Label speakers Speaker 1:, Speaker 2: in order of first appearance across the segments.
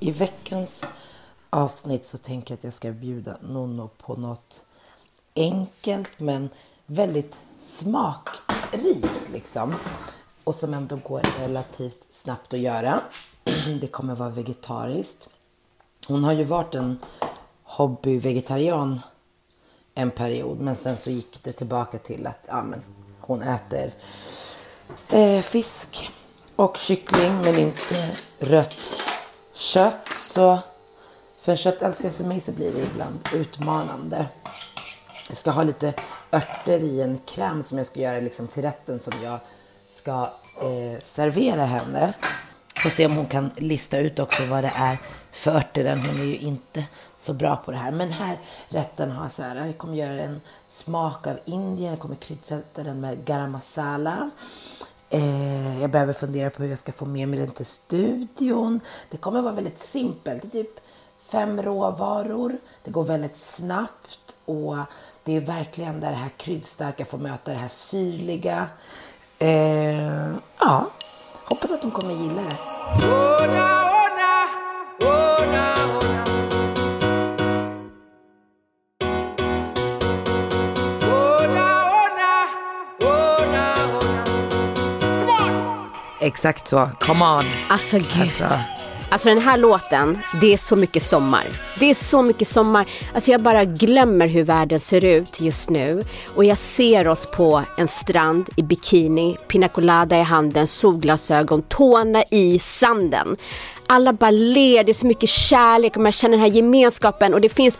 Speaker 1: I veckans avsnitt så tänker jag att jag ska bjuda Nonno på något enkelt men väldigt smakrikt liksom. Och som ändå går relativt snabbt att göra. Det kommer vara vegetariskt. Hon har ju varit en hobbyvegetarian en period men sen så gick det tillbaka till att ja, men hon äter eh, fisk och kyckling men inte eh, rött kött. Så för en köttälskare som mig så blir det ibland utmanande. Jag ska ha lite örter i en kräm som jag ska göra liksom till rätten som jag ska eh, servera henne. Får se om hon kan lista ut också vad det är för örter. Hon är ju inte så bra på det här. Men här rätten har så här, jag kommer göra en smak av Indien. Jag kommer kryddsätta den med garam masala. Eh, jag behöver fundera på hur jag ska få med mig den till studion. Det kommer vara väldigt simpelt. Det är typ fem råvaror. Det går väldigt snabbt och det är verkligen där det här kryddstarka får möta det här syrliga. Eh, ja, hoppas att de kommer gilla det. Exakt så. Come on.
Speaker 2: Alltså gud. Alltså. Alltså den här låten, det är så mycket sommar. Det är så mycket sommar. Alltså jag bara glömmer hur världen ser ut just nu. Och jag ser oss på en strand i bikini, pina colada i handen, solglasögon, tårna i sanden. Alla bara ler, det är så mycket kärlek och man känner den här gemenskapen och det finns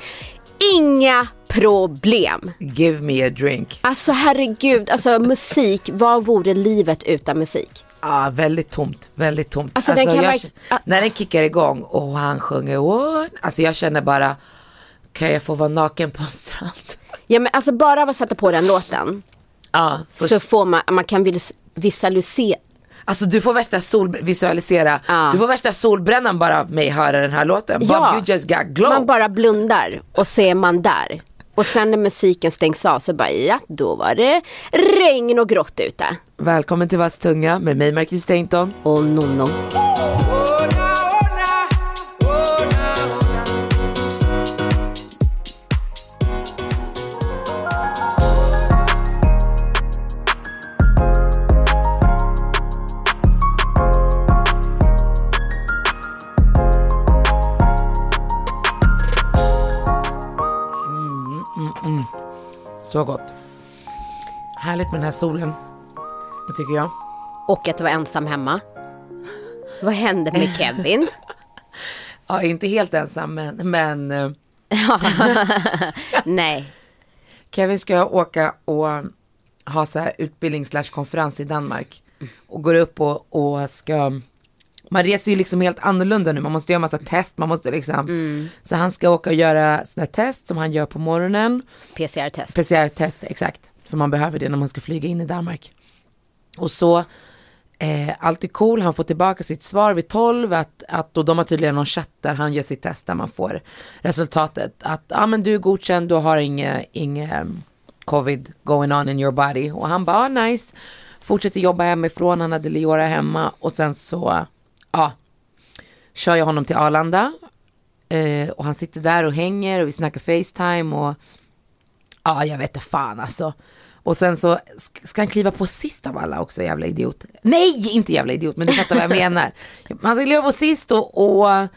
Speaker 2: inga problem.
Speaker 1: Give me a drink.
Speaker 2: Alltså herregud, alltså musik, vad vore livet utan musik?
Speaker 1: Ja, väldigt tomt. Väldigt tomt. Alltså, alltså den jag, vara... När den kickar igång och han sjunger What? Alltså jag känner bara, kan jag få vara naken på en strand?
Speaker 2: Ja men alltså bara av att sätta på den låten. Ja, så, så får man, man kan visualisera.
Speaker 1: Alltså du får värsta sol, visualisera, ja. du får värsta solbrännan bara av mig höra den här låten. Ja, Bob, you just got glow.
Speaker 2: man bara blundar och så är man där. Och sen när musiken stängs av så bara ja, då var det regn och grått ute.
Speaker 1: Välkommen till Vass tunga med mig Marquis Stainton.
Speaker 2: Och Nonno.
Speaker 1: Så gott. Härligt med den här solen. Det tycker jag.
Speaker 2: Och att du var ensam hemma. Vad hände med Kevin?
Speaker 1: ja, inte helt ensam men... men eh,
Speaker 2: Nej.
Speaker 1: Kevin ska åka och ha så här utbildning konferens i Danmark. Och går upp och, och ska man reser ju liksom helt annorlunda nu, man måste göra massa test, man måste liksom, mm. så han ska åka och göra sådana test som han gör på morgonen.
Speaker 2: PCR-test.
Speaker 1: PCR-test, exakt. För man behöver det när man ska flyga in i Danmark. Och så, eh, allt är cool, han får tillbaka sitt svar vid 12, att, att och de har tydligen någon chatt där han gör sitt test där man får resultatet. Att, ja ah, men du är godkänd, du har inget, inget covid going on in your body. Och han bara, ah, nice. Fortsätter jobba hemifrån, han hade Leora hemma och sen så ja, kör jag honom till Arlanda. Eh, och han sitter där och hänger och vi snackar Facetime och ja, jag vet inte fan alltså. Och sen så ska han kliva på sist av alla också, jävla idiot. Nej, inte jävla idiot, men du fattar vad jag menar. Han ska kliva på sist och, och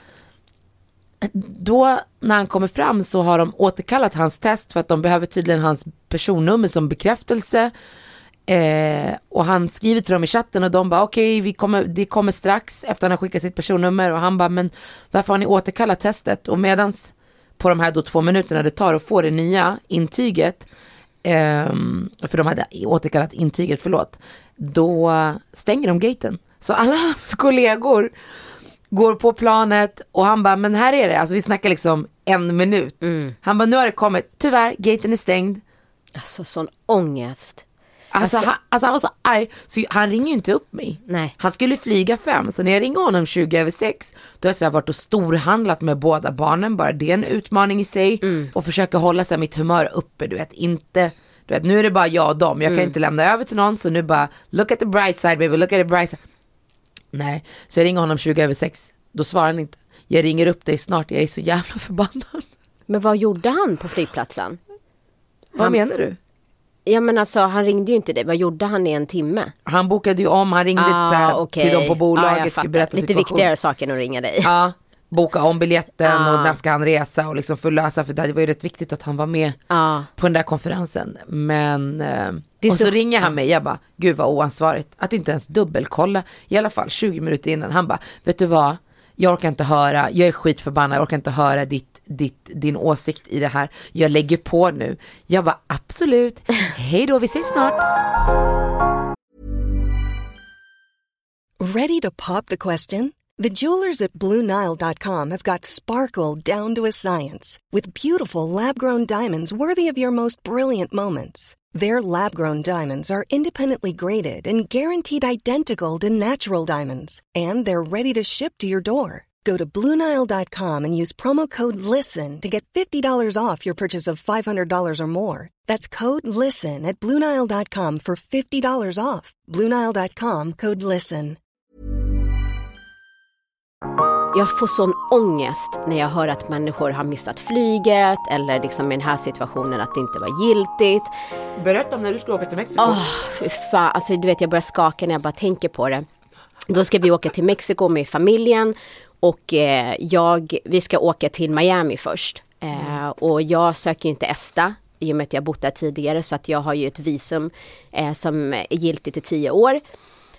Speaker 1: då när han kommer fram så har de återkallat hans test för att de behöver tydligen hans personnummer som bekräftelse. Eh, och han skriver till dem i chatten och de bara okej, okay, kommer, det kommer strax efter han har skickat sitt personnummer och han bara men varför har ni återkallat testet? Och medans på de här då två minuterna det tar att få det nya intyget, eh, för de hade återkallat intyget, förlåt, då stänger de gaten. Så alla hans kollegor går på planet och han bara, men här är det, alltså vi snackar liksom en minut. Mm. Han bara, nu har det kommit, tyvärr, gaten är stängd.
Speaker 2: Alltså sån ångest.
Speaker 1: Alltså, alltså, han, alltså han var så arg, så han ringer ju inte upp mig.
Speaker 2: Nej.
Speaker 1: Han skulle flyga fem, så när jag ringer honom 20 över 6, då har jag så varit och storhandlat med båda barnen, bara det är en utmaning i sig. Mm. Och försöka hålla så mitt humör uppe, du vet, inte du vet, nu är det bara jag och dem, jag kan mm. inte lämna över till någon, så nu bara, look at the bright side baby, look at the bright side. Nej, så jag ringer honom 20 över 6, då svarar han inte. jag ringer upp dig snart, jag är så jävla förbannad.
Speaker 2: Men vad gjorde han på flygplatsen?
Speaker 1: Vad
Speaker 2: Han-
Speaker 1: menar du?
Speaker 2: Ja men alltså han ringde ju inte dig. Vad gjorde han i en timme?
Speaker 1: Han bokade ju om, han ringde så här,
Speaker 2: Ah, okej.
Speaker 1: till dem på bolaget,
Speaker 2: jag
Speaker 1: skulle berätta
Speaker 2: Lite
Speaker 1: situation.
Speaker 2: viktigare saker än att ringa dig.
Speaker 1: Ja, boka om biljetten
Speaker 2: Ah.
Speaker 1: och när ska han resa och liksom förlösa, för det var ju rätt viktigt att han var med
Speaker 2: Ja.
Speaker 1: på den där konferensen. Men, eh, och så,
Speaker 2: så-
Speaker 1: ringer han mig, jag bara, gud vad oansvarigt, att inte ens dubbelkolla, i alla fall 20 minuter innan. Han bara, vet du vad, jag orkar inte höra, jag är skitförbannad, jag orkar inte höra ditt, ditt, din åsikt i det här, jag lägger på nu. Jag bara, absolut, hej då, vi ses snart.
Speaker 3: Ready to pop the question? The jewelers at BlueNile.com have got sparkle down to a science with beautiful lab grown diamonds worthy of your most brilliant moments. Their lab grown diamonds are independently graded and guaranteed identical to natural diamonds, and they're ready to ship to your door. Go to BlueNile.com and use promo code LISTEN to get $50 off your purchase of $500 or more. That's code LISTEN at BlueNile.com for $50 off. BlueNile.com code LISTEN.
Speaker 2: Jag får sån ångest när jag hör att människor har missat flyget eller liksom i den här situationen att det inte var giltigt.
Speaker 1: Berätta om när du ska åka till Mexiko.
Speaker 2: Åh, fy fan. Alltså du vet jag börjar skaka när jag bara tänker på det. Då ska vi åka till Mexiko med familjen och eh, jag, vi ska åka till Miami först. Eh, och jag söker inte ESTA i och med att jag bott där tidigare så att jag har ju ett visum eh, som är giltigt i tio år.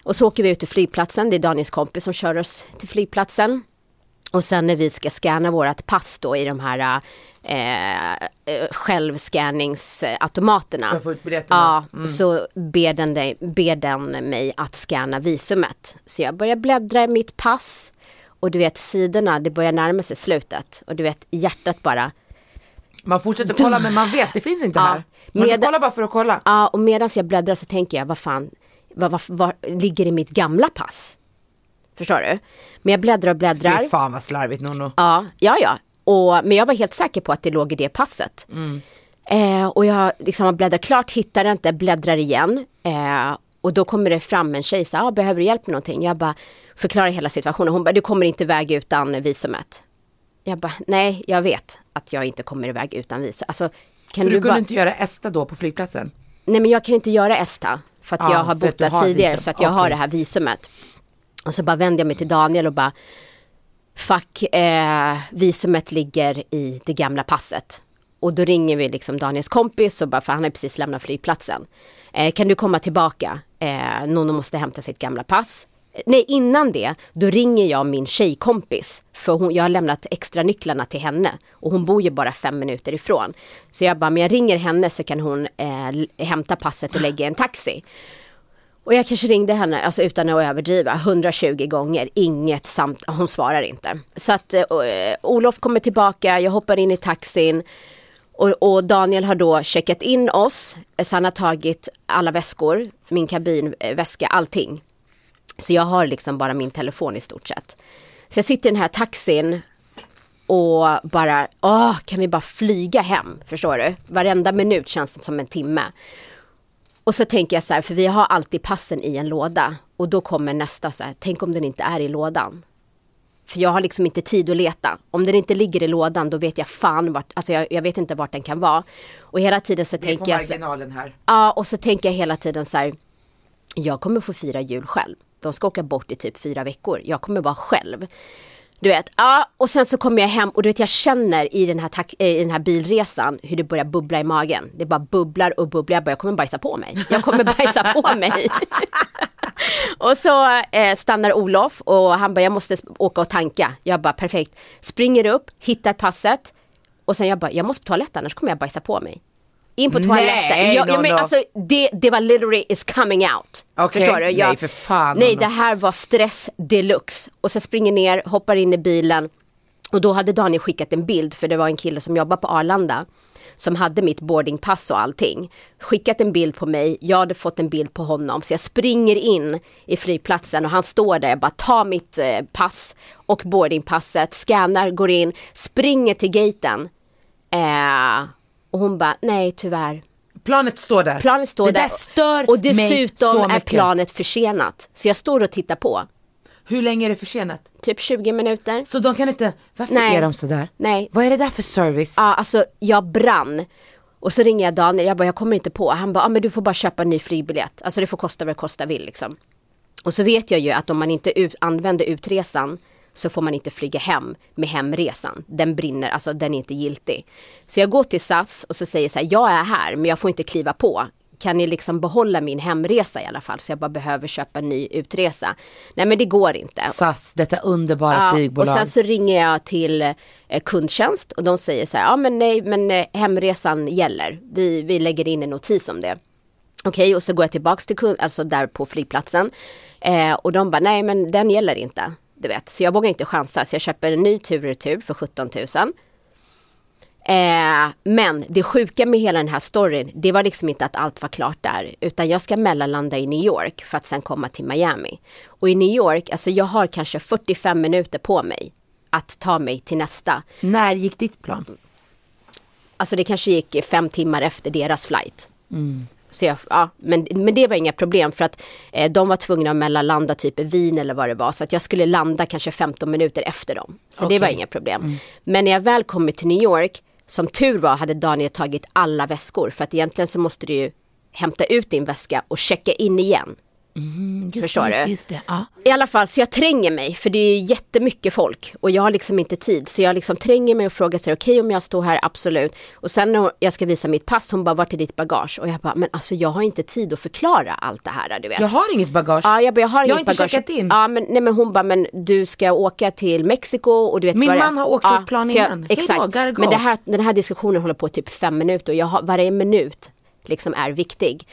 Speaker 2: Och så åker vi ut till flygplatsen, det är Daniels kompis som kör oss till flygplatsen. Och sen när vi ska scanna vårat pass då i de här eh, eh, självscanningsautomaterna. Ja, så ber den, dig, ber den mig att scanna visumet. Så jag börjar bläddra i mitt pass. Och du vet sidorna, det börjar närma sig slutet. Och du vet hjärtat bara.
Speaker 1: Man fortsätter kolla men man vet, det finns inte
Speaker 2: Ja,
Speaker 1: här. Man
Speaker 2: med-
Speaker 1: kollar bara för att kolla.
Speaker 2: Ja, och medan jag bläddrar så tänker jag, vad fan, vad, vad, vad ligger i mitt gamla pass? Förstår du? Men jag bläddrar och bläddrar.
Speaker 1: Fy fan vad slarvigt Nono.
Speaker 2: Ja, ja, ja. Och, men jag var helt säker på att det låg i det passet. Eh, och jag liksom bläddrar klart, hittar det inte, bläddrar igen. Eh, och då kommer det fram en tjej, så ah, behöver du hjälp med någonting? Jag bara förklarar hela situationen. Hon bara, du kommer inte iväg utan visumet. Jag bara, nej, jag vet att jag inte kommer iväg utan visum. Alltså, kan
Speaker 1: För
Speaker 2: du,
Speaker 1: du kunde inte göra ESTA då på flygplatsen?
Speaker 2: Nej men jag kan inte göra ESTA för att
Speaker 1: Ja,
Speaker 2: jag har bott där
Speaker 1: har
Speaker 2: tidigare
Speaker 1: visum.
Speaker 2: så att jag har
Speaker 1: Okej.
Speaker 2: det här visumet. Och så bara vänder jag mig till Daniel och bara Fuck, eh, visumet ligger i det gamla passet. Och då ringer vi liksom Daniels kompis och bara, för han har precis lämnat flygplatsen. Eh, kan du komma tillbaka? Eh, Nono måste hämta sitt gamla pass. Nej, innan det, då ringer jag min tjejkompis. För hon, jag har lämnat extra nycklarna till henne. Och hon bor ju bara fem minuter ifrån. Så jag bara, men jag ringer henne så kan hon eh, hämta passet och lägga i en taxi. Och jag kanske ringde henne, alltså utan att överdriva, 120 gånger, inget samt, hon svarar inte. Så att eh, Olof kommer tillbaka, jag hoppar in i taxin och, och Daniel har då checkat in oss, så han har tagit alla väskor, min kabinväska, allting. Så jag har liksom bara min telefon i stort sett. Så jag sitter i den här taxin och bara, åh, kan vi bara flyga hem? Förstår du? Varenda minut känns som en timme. Och så tänker jag så här, för vi har alltid passen i en låda. Och då kommer nästa så här, tänk om den inte är i lådan. För jag har liksom inte tid att leta. Om den inte ligger i lådan då vet jag fan vart, alltså jag, jag vet inte vart den kan vara. Och hela tiden så
Speaker 1: Det är på
Speaker 2: tänker jag
Speaker 1: marginalen här.
Speaker 2: Ja, och så tänker jag hela tiden så här. Jag kommer få fira jul själv. De ska åka bort i typ fyra veckor. Jag kommer vara själv. Du vet, ja, och sen så kommer jag hem och du vet jag känner i den här, eh, i den här bilresan hur det börjar bubbla i magen. Det bara bubblar och bubblar. Jag bara, jag kommer bajsa på mig. Jag kommer bajsa på mig. och så eh, stannar Olof och han bara, jag måste åka och tanka. Jag bara, perfekt. Springer upp, hittar passet. Och sen jag bara, jag måste på toaletten annars kommer jag bajsa på mig. In på toaletten.
Speaker 1: Nej,
Speaker 2: jag, jag, men,
Speaker 1: Nono.
Speaker 2: alltså, det, det var literally is coming out.
Speaker 1: Okej.
Speaker 2: Förstår du? Jag,
Speaker 1: Nej, för fan,
Speaker 2: Nej,
Speaker 1: Nono.
Speaker 2: det här var stress deluxe. Och så springer ner, hoppar in i bilen. Och då hade Daniel skickat en bild, för det var en kille som jobbar på Arlanda. Som hade mitt boardingpass och allting. Skickat en bild på mig, jag hade fått en bild på honom. Så jag springer in i flygplatsen och han står där, jag bara tar mitt eh, pass och boardingpasset, scannar, går in, springer till gaten. Eh, och hon bara, nej tyvärr.
Speaker 1: Planet står där.
Speaker 2: Planet står
Speaker 1: det
Speaker 2: där.
Speaker 1: där stör
Speaker 2: och
Speaker 1: mig
Speaker 2: dessutom
Speaker 1: så
Speaker 2: är
Speaker 1: mycket.
Speaker 2: planet försenat. Så jag står och tittar på.
Speaker 1: Hur länge är det försenat?
Speaker 2: Typ 20 minuter.
Speaker 1: Så de kan inte, varför
Speaker 2: Nej.
Speaker 1: är de sådär?
Speaker 2: Nej.
Speaker 1: Vad är det där för service?
Speaker 2: Ja, alltså jag brann. Och så ringer jag Daniel, jag bara, jag kommer inte på. Han bara, ah, men du får bara köpa en ny flygbiljett. Alltså det får kosta vad det kosta vill liksom. Och så vet jag ju att om man inte ut, använder utresan så får man inte flyga hem med hemresan. Den brinner, alltså den är inte giltig. Så jag går till SAS och så säger så här, jag är här men jag får inte kliva på. Kan ni liksom behålla min hemresa i alla fall? Så jag bara behöver köpa en ny utresa. Nej men det går inte.
Speaker 1: SAS, detta underbara
Speaker 2: Ja, och
Speaker 1: flygbolag.
Speaker 2: sen så ringer jag till eh, kundtjänst och de säger så här, ja men nej men eh, hemresan gäller. Vi, vi lägger in en notis om det. Okej, och så går jag tillbaks till kund, alltså där på flygplatsen. Eh, och de bara, nej men den gäller inte. Du vet, så jag vågar inte chansa. Så jag köper en ny tur och retur för 17 000. Eh, men det sjuka med hela den här storyn, det var liksom inte att allt var klart där. Utan jag ska mellanlanda i New York för att sen komma till Miami. Och i New York, alltså jag har kanske 45 minuter på mig att ta mig till nästa.
Speaker 1: När gick ditt plan?
Speaker 2: Alltså det kanske gick fem timmar efter deras flight. Så jag, ja, men, men det var inga problem för att eh, de var tvungna att mellanlanda typ i Wien eller vad det var. Så att jag skulle landa kanske 15 minuter efter dem. Så det var inga problem. Men när jag väl kom till New York, som tur var hade Daniel tagit alla väskor. För att egentligen så måste du ju hämta ut din väska och checka in igen.
Speaker 1: Just,
Speaker 2: Förstår
Speaker 1: just,
Speaker 2: du?
Speaker 1: Just det, ja.
Speaker 2: I alla fall, så jag tränger mig för det är jättemycket folk och jag har liksom inte tid. Så jag liksom tränger mig och frågar okej om jag står här, absolut. Och sen när jag ska visa mitt pass, hon bara, vart är ditt bagage? Och jag bara, men alltså jag har inte tid att förklara allt det här, du vet.
Speaker 1: Jag har inget bagage.
Speaker 2: Ja, jag, bara, jag har,
Speaker 1: Jag har
Speaker 2: inget
Speaker 1: inte
Speaker 2: bagage.
Speaker 1: checkat in.
Speaker 2: Ja, men, nej, men hon bara, men du ska åka till Mexiko och du vet
Speaker 1: Min
Speaker 2: det
Speaker 1: man har åkt ut plan
Speaker 2: jag-
Speaker 1: innan. Då,
Speaker 2: Exakt.
Speaker 1: go.
Speaker 2: Men det här, den här diskussionen håller på typ fem minuter och jag har, varje minut liksom är viktig.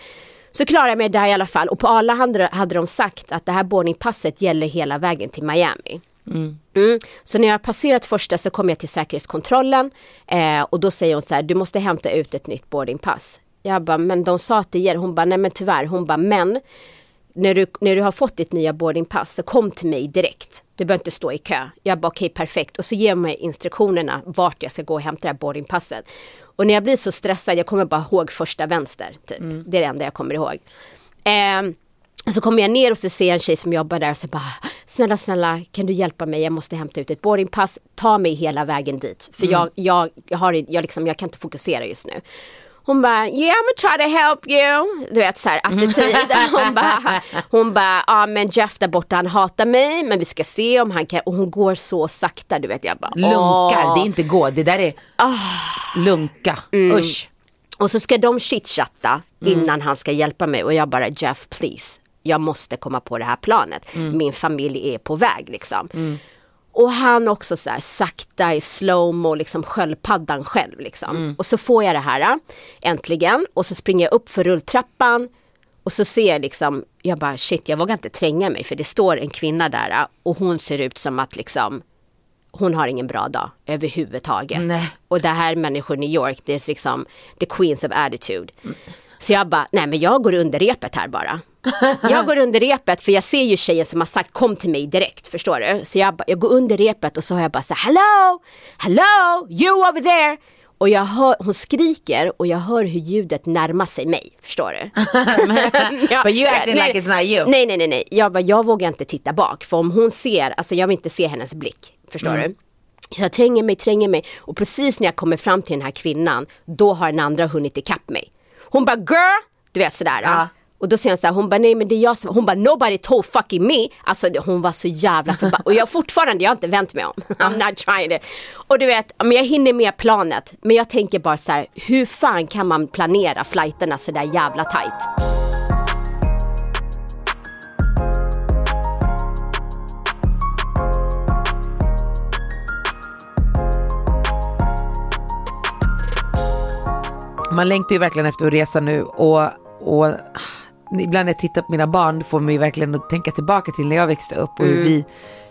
Speaker 2: Så klarar jag mig där i alla fall och på alla hade, hade de sagt att det här boardingpasset gäller hela vägen till Miami. Mm. Så när jag passerat första så kommer jag till säkerhetskontrollen eh, och då säger hon så här, du måste hämta ut ett nytt boardingpass. Jag bara, men de sa att det gäller. Hon bara, nej men tyvärr. Hon bara, men när du, när du har fått ditt nya boardingpass så kom till mig direkt. Du behöver inte stå i kö. Jag bara okej perfekt och så ger hon mig instruktionerna vart jag ska gå och hämta det här boardingpasset. Och när jag blir så stressad, jag kommer bara ihåg första vänster. Typ. Det är det enda jag kommer ihåg. Och så kommer jag ner och så ser jag en tjej som jobbar där och så bara Snälla snälla kan du hjälpa mig? Jag måste hämta ut ett boardingpass. Ta mig hela vägen dit. För jag, jag, jag, har, jag, liksom, jag kan inte fokusera just nu. Hon bara, yeah I'm gonna try to help you. Du vet så här attityd. Hon bara, hon bara, ja men Jeff där borta han hatar mig men vi ska se om han kan. Och hon går så sakta du vet. Jag bara,
Speaker 1: Lunkar, det är inte gå. Det där är lunka. Usch.
Speaker 2: Och så ska de chitchatta innan han ska hjälpa mig och jag bara Jeff please. Jag måste komma på det här planet. Min familj är på väg liksom. Och han också så här sakta i slowmo, liksom sköldpaddan själv liksom. Och så får jag det här äh, äntligen och så springer jag upp för rulltrappan och så ser jag liksom, jag bara shit jag vågar inte tränga mig för det står en kvinna där äh, och hon ser ut som att liksom hon har ingen bra dag överhuvudtaget.
Speaker 1: Nej.
Speaker 2: Och det här människor i New York, det är liksom the queens of attitude. Så jag bara, nej men jag går under repet här bara. Jag går under repet för jag ser ju tjejen som har sagt kom till mig direkt, förstår du? Så jag, bara- jag går under repet och så har jag bara så här, hello, hello, you over there. Och jag hör, hon skriker och jag hör hur ljudet närmar sig mig, förstår du? Ja,
Speaker 1: But you acting
Speaker 2: nej,
Speaker 1: like it's not you.
Speaker 2: Nej, nej, nej, nej. Jag, bara, jag vågar inte titta bak. För om hon ser, alltså jag vill inte se hennes blick. Förstår
Speaker 1: Mm.
Speaker 2: du? Så jag tränger mig, tränger mig. Och precis när jag kommer fram till den här kvinnan, då har den andra hunnit ikapp mig. Hon bara, girl! Du vet sådär.
Speaker 1: Ja.
Speaker 2: Och då säger hon så här, hon bara nej men det är jag som, hon bara nobody told fucking me. Alltså hon var så jävla förbannad. Och jag fortfarande, jag har inte vänt mig om. I'm not trying it. Och du vet, men jag hinner med planet. Men jag tänker bara så här, hur fan kan man planera flighterna så där jävla tight?
Speaker 1: Man längtar ju verkligen efter att resa nu och, och ibland när jag tittar på mina barn får man ju verkligen att tänka tillbaka till när jag växte upp och hur, vi,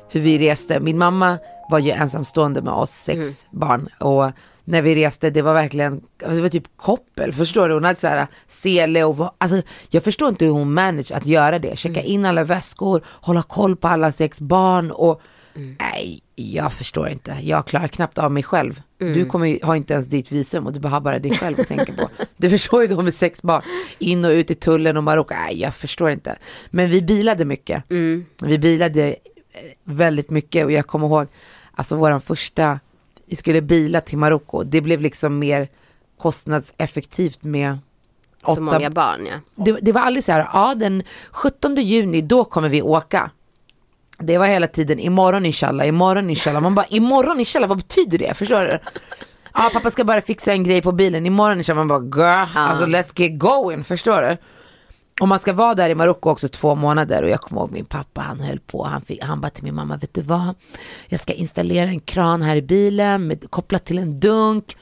Speaker 1: hur vi reste. Min mamma var ju ensamstående med oss sex barn och när vi reste det var verkligen, alltså, det var typ koppel, förstår du? Hon hade så här sele och alltså jag förstår inte hur hon manage att göra det, checka in alla väskor, hålla koll på alla sex barn och nej, jag förstår inte. Jag klarar knappt av mig själv. Du kommer har inte ens ditt visum och du har bara dig själv att tänka på. Du förstår ju då med sex barn, in och ut i tullen och Marocko, nej jag förstår inte. Men vi bilade mycket. Vi bilade väldigt mycket och jag kommer ihåg, alltså våran första, vi skulle bila till Marocko, det blev liksom mer kostnadseffektivt med
Speaker 2: Så
Speaker 1: åtta
Speaker 2: många barn ja.
Speaker 1: det, det var aldrig så här, ja den 17 juni då kommer vi åka. Det var hela tiden imorgon inshallah, imorgon inshallah. Man bara imorgon inshallah, vad betyder det? Förstår du? Ja pappa ska bara fixa en grej på bilen, imorgon inshallah. Man bara girl, alltså let's get going, förstår du? Och man ska vara där i Marocko också två månader och jag kommer ihåg min pappa han höll på, han, fick, han bara till min mamma, vet du vad? Jag ska installera en kran här i bilen med, kopplat till en dunk.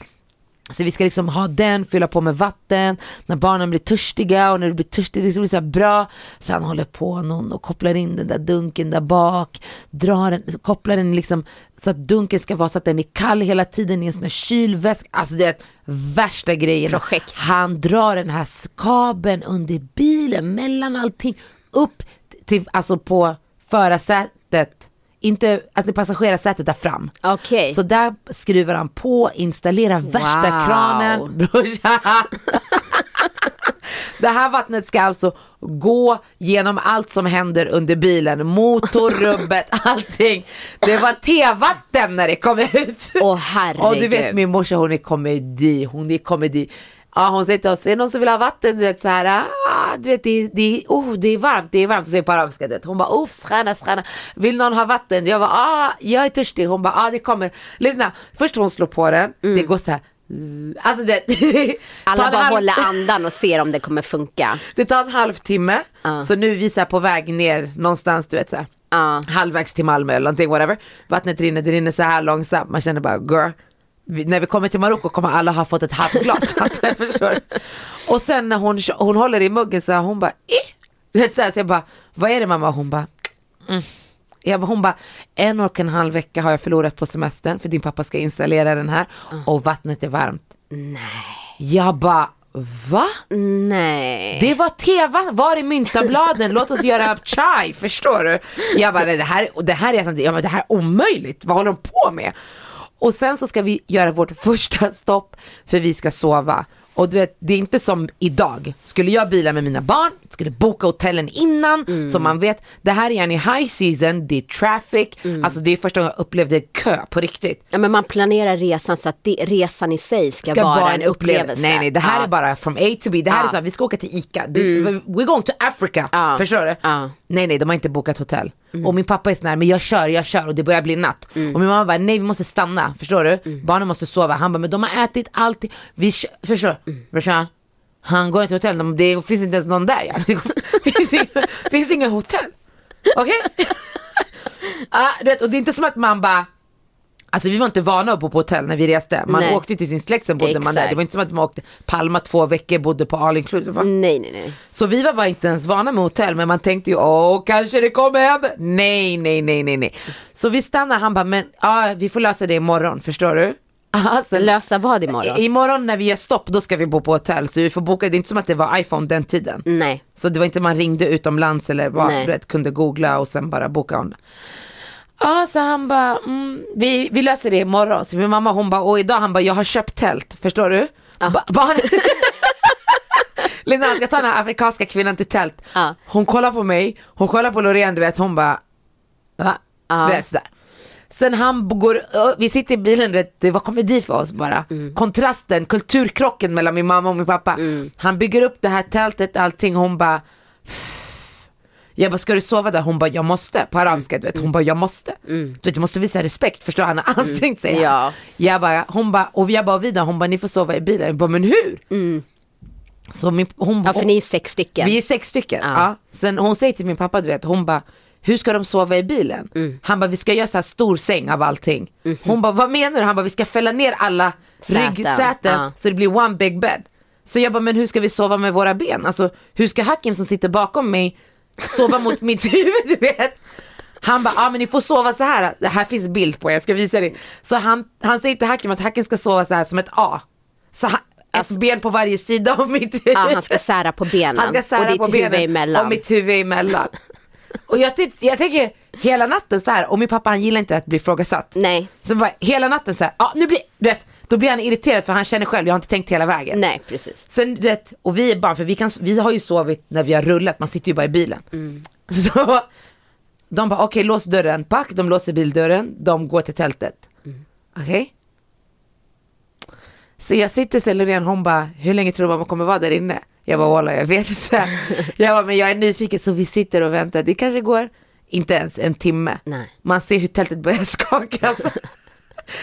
Speaker 1: Så vi ska liksom ha den, fylla på med vatten när barnen blir törstiga och när det blir törstigt, det ska bli så bra. Så han håller på någon och kopplar in den där dunken där bak, drar den, kopplar den liksom så att dunken ska vara så att den är kall hela tiden i en sån här kylväska. Alltså det är värsta grejen.
Speaker 2: Projekt.
Speaker 1: Han drar den här kabeln under bilen mellan allting upp till, alltså på förarsätet, inte, alltså passagerarsätet där fram.
Speaker 2: Okej.
Speaker 1: Så där skruvar han på, installerar värsta
Speaker 2: Wow.
Speaker 1: kranen. Det här vattnet ska alltså gå genom allt som händer under bilen. Motor, rubbet, allting. Det var tevatten när det kom ut.
Speaker 2: Åh herregud.
Speaker 1: Och du vet min morsa hon är komedi, hon är komedi. Ja hon säger till oss, är det någon som vill ha vatten? Du vet så här, ah, du vet det, det, oh, det är varmt, det är varmt. Så säger på arabiska, du vet. Hon bara, oh sköna, sköna. Vill någon ha vatten? Jag bara, ah, jag är törstig. Hon bara, ah det kommer. Lyssna, först hon slår på den, det går så här. Alltså det,
Speaker 2: Mm. Alla bara
Speaker 1: halv-
Speaker 2: håller andan och ser om det kommer funka.
Speaker 1: det tar en halvtimme.
Speaker 2: Ja.
Speaker 1: Så nu är vi så på väg ner någonstans, du vet så här.
Speaker 2: Ja.
Speaker 1: Halvvägs till Malmö eller någonting, whatever. Vattnet rinner, det rinner så här långsamt. Man känner bara, girl. När vi kommer till Marocko kommer alla ha fått ett halvt glas vatten, förstår? Och sen när hon, hon håller i muggen så hon bara, eh. Du vet så, här, så jag bara, vad är det mamma? Hon bara, mm. jag bara, hon bara, en och en halv vecka har jag förlorat på semestern för din pappa ska installera den här och vattnet är varmt. Nej. Jag bara, va?
Speaker 2: Nej.
Speaker 1: Det var teva, var är myntabladen? Låt oss göra chai, förstår du? Jag bara, det här, det här är, jag bara, det här är omöjligt, vad håller de på med? Och sen så ska vi göra vårt första stopp för vi ska sova. Och du vet, det är inte som idag. Skulle jag bila med mina barn, skulle boka hotellen innan, så man vet. Det här är en i high season, det är traffic, alltså det är första gången jag upplevde kö på riktigt.
Speaker 2: Ja, men man planerar resan så att det, resan i sig ska, vara en upplevelse.
Speaker 1: Nej nej det här
Speaker 2: Ja.
Speaker 1: är bara from A to B. Det här
Speaker 2: Ja.
Speaker 1: är så här, vi ska åka till ICA. Det, We're going to Africa.
Speaker 2: Ja.
Speaker 1: Förstår du? Nej nej de har inte bokat hotell. Och min pappa är sån här, men jag kör, jag kör och det börjar bli natt. Och min mamma bara, nej vi måste stanna. Förstår du? Barnen måste sova. Han bara, men de har ätit allting. Vi kör, förstår du? Brorsan, Han går inte till hotell, De- det finns inte ens någon där. Ja. Det finns inga hotell. Okej? Ja, du vet, och det är inte som att man bara Alltså vi var inte vana att bo på hotell när vi reste. Man
Speaker 2: Nej.
Speaker 1: åkte till sin släkt, sen bodde man där.
Speaker 2: Exakt.
Speaker 1: Det var inte som att man åkte Palma två veckor, bodde på all inclusive. va?
Speaker 2: Nej, nej, nej.
Speaker 1: Så vi var bara inte ens vana med hotell, men man tänkte ju åh, kanske det kommer hända. Nej, nej, nej, nej, nej. Så vi stannade, han bara, men ja, vi får lösa det imorgon, förstår du? Alltså,
Speaker 2: Lösa vad imorgon?
Speaker 1: imorgon när vi gör stopp, då ska vi bo på hotell. Så vi får boka, det är inte som att det var iPhone den tiden.
Speaker 2: Nej.
Speaker 1: Så det var inte man ringde utomlands eller vad, vet, kunde googla och sen bara boka om. Ja, så han bara, mm, vi, vi löser det imorgon. Så min mamma hon bara, och idag han bara, jag har köpt tält, förstår du? Ba- barn... Linda han ska ta den här afrikanska kvinnan till tält.
Speaker 2: Ja.
Speaker 1: Hon kollar på mig, hon kollar på Loreen, du vet, hon bara, va?
Speaker 2: Ja.
Speaker 1: Du vet, sådär. Sen han går, vi sitter i bilen, vet, det var komedi för oss bara.
Speaker 2: Mm.
Speaker 1: Kontrasten, kulturkrocken mellan min mamma och min pappa. Han bygger upp det här tältet, allting, hon bara jag bara, ska du sova där? Hon bara, jag måste. På arabiska, du vet. Hon bara, jag måste. Du vet, du måste visa respekt, förstår du? Han har ansträngt sig.
Speaker 2: Mm. Ja.
Speaker 1: Jag bara, hon bara, och jag bara vidare, hon bara, ni får sova i bilen. Jag bara, men hur? Så min, hon,
Speaker 2: Mm. Ja, för ni är sex stycken.
Speaker 1: vi är sex stycken.
Speaker 2: Ja.
Speaker 1: Ja. Sen hon säger till min pappa, du vet, hon bara, hur ska de sova i bilen?
Speaker 2: Mm.
Speaker 1: Han bara, vi ska göra så här stor säng av allting. Hon bara, vad menar du? Han bara, vi ska fälla ner alla
Speaker 2: Säten.
Speaker 1: ryggsäten
Speaker 2: Ja.
Speaker 1: så det blir one big bed. Så jag bara, men hur ska vi sova med våra ben? Alltså hur ska Hakim som sitter bakom mig sova mot mitt huvud, du vet? Han bara, ja ah, men ni får sova så här. Det här finns bild på, jag ska visa dig. Så han, han säger till Hakim att Hakim ska sova så här som ett A. Så han, ett ben på varje sida av mitt huvud.
Speaker 2: Ja, han ska sära på benen.
Speaker 1: Han ska sära
Speaker 2: och
Speaker 1: på benen
Speaker 2: emellan.
Speaker 1: och mitt huvud emellan. och jag, jag tänker hela natten så här, och min pappa han gillar inte att bli ifrågasatt.
Speaker 2: Nej,
Speaker 1: Så bara hela natten så här, ja nu blir, du vet, då blir han irriterad för han känner själv, jag har inte tänkt hela vägen.
Speaker 2: nej precis.
Speaker 1: Sen du vet, och vi är barn, för vi, kan, vi har ju sovit när vi har rullat, man sitter ju bara i bilen.
Speaker 2: Mm.
Speaker 1: Så De bara okej lås dörren, pack, de låser bildörren, de går till tältet. Okej? Så jag sitter så Loreen, hon bara, hur länge tror du man kommer vara där inne? Jag bara, walla jag vet inte. Jag bara, men jag är nyfiken så vi sitter och väntar. Det kanske går, inte ens en timme.
Speaker 2: Nej.
Speaker 1: Man ser hur tältet börjar skakas.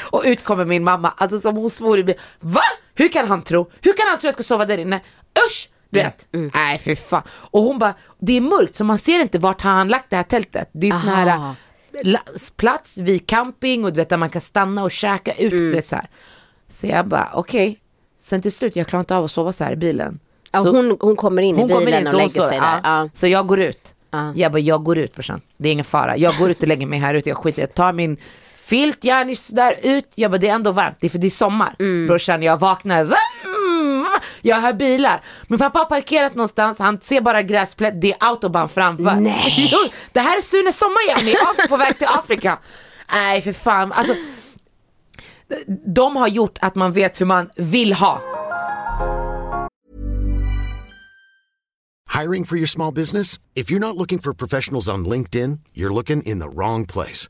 Speaker 1: och ut kommer min mamma, alltså som hon svor i. Va? Hur kan han tro? Hur kan han tro jag ska sova där inne? Usch! Du vet. Nej för fan. Och hon bara, det är mörkt så man ser inte vart han lagt det här tältet. Det är sån här
Speaker 2: Aha.
Speaker 1: la- plats vid camping och du vet där man kan stanna och käka ut. Du vet, så, här. så jag bara okej. Sen till slut, jag klarar inte av att sova så här i bilen.
Speaker 2: Ja,
Speaker 1: så,
Speaker 2: hon, hon kommer in i bilen
Speaker 1: in,
Speaker 2: och lägger sig där. Ja.
Speaker 1: Så jag går ut.
Speaker 2: Ja.
Speaker 1: Jag bara, jag går ut brorsan. Det är ingen fara. Jag går ut och lägger mig här ute. Jag skiter Jag tar min filt, järnish där ut. Jag bara, det är ändå varmt. Det är för det är sommar.
Speaker 2: Mm.
Speaker 1: Brorsan, jag vaknar. Jag hör bilar. Min pappa har parkerat någonstans. Han ser bara gräsplätt. Det är autobahn framför.
Speaker 2: Nej.
Speaker 1: Jo, det här är Sune Sommar igen. På väg till Afrika. Nej, för fan. Alltså, de har gjort att man vet hur man vill ha.
Speaker 4: Hiring for your small business? If you're not looking for professionals on LinkedIn, you're looking in the wrong place.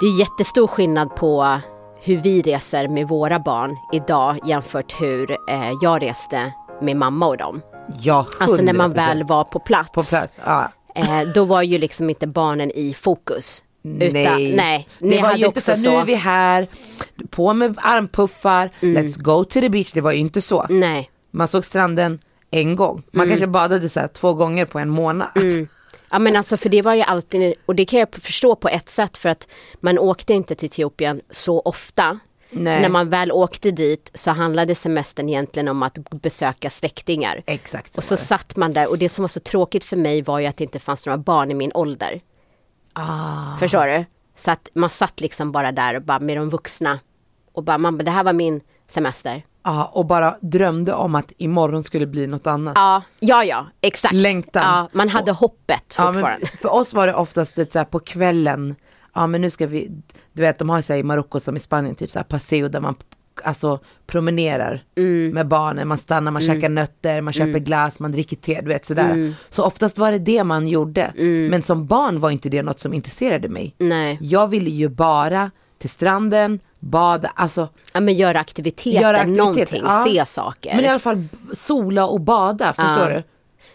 Speaker 2: Det är jättestor skillnad på hur vi reser med våra barn idag jämfört hur eh, jag reste med mamma och dem.
Speaker 1: Ja,
Speaker 2: Alltså när man
Speaker 1: 100%.
Speaker 2: väl var på plats.
Speaker 1: På plats, ja.
Speaker 2: Eh, då var ju liksom inte barnen i fokus. Utan,
Speaker 1: nej.
Speaker 2: nej. Ni
Speaker 1: det var ju inte så,
Speaker 2: så.
Speaker 1: nu är vi här, på med armpuffar, let's go to the beach. Det var ju inte så.
Speaker 2: Nej.
Speaker 1: Man såg stranden en gång. Man
Speaker 2: Mm.
Speaker 1: kanske badade så här två gånger på en månad.
Speaker 2: Ja men alltså för det var ju alltid, och det kan jag förstå på ett sätt för att man åkte inte till Etiopien så ofta.
Speaker 1: Nej.
Speaker 2: Så när man väl åkte dit så handlade semestern egentligen om att besöka släktingar.
Speaker 1: Exakt så
Speaker 2: Och så satt man där och det som var så tråkigt för mig var ju att det inte fanns några barn i min ålder.
Speaker 1: Ah.
Speaker 2: Förstår du? Så att man satt liksom bara där och bara med de vuxna. Och bara, man, det här var min semester.
Speaker 1: Ja, och bara drömde om att imorgon skulle bli något annat.
Speaker 2: Ja, ja, ja, exakt.
Speaker 1: Längtan.
Speaker 2: Ja, man hade hoppet
Speaker 1: Ja, men
Speaker 2: fortfarande.
Speaker 1: för oss var det oftast lite så här på kvällen, ja men nu ska vi, du vet de har så här i Marocko som i Spanien, typ så här paseo där man alltså promenerar
Speaker 2: Mm.
Speaker 1: med barnen, man stannar, man käkar nötter, man köper glass, man dricker te, du vet sådär.
Speaker 2: Mm.
Speaker 1: Så oftast var det det man gjorde. Men som barn var inte det något som intresserade mig.
Speaker 2: Nej.
Speaker 1: Jag ville ju bara till stranden, bada, alltså
Speaker 2: Ja, men göra aktiviteter,
Speaker 1: göra aktiviteter.
Speaker 2: någonting,
Speaker 1: Ja.
Speaker 2: se saker.
Speaker 1: Men i alla fall sola och bada, förstår
Speaker 2: Ja.
Speaker 1: du?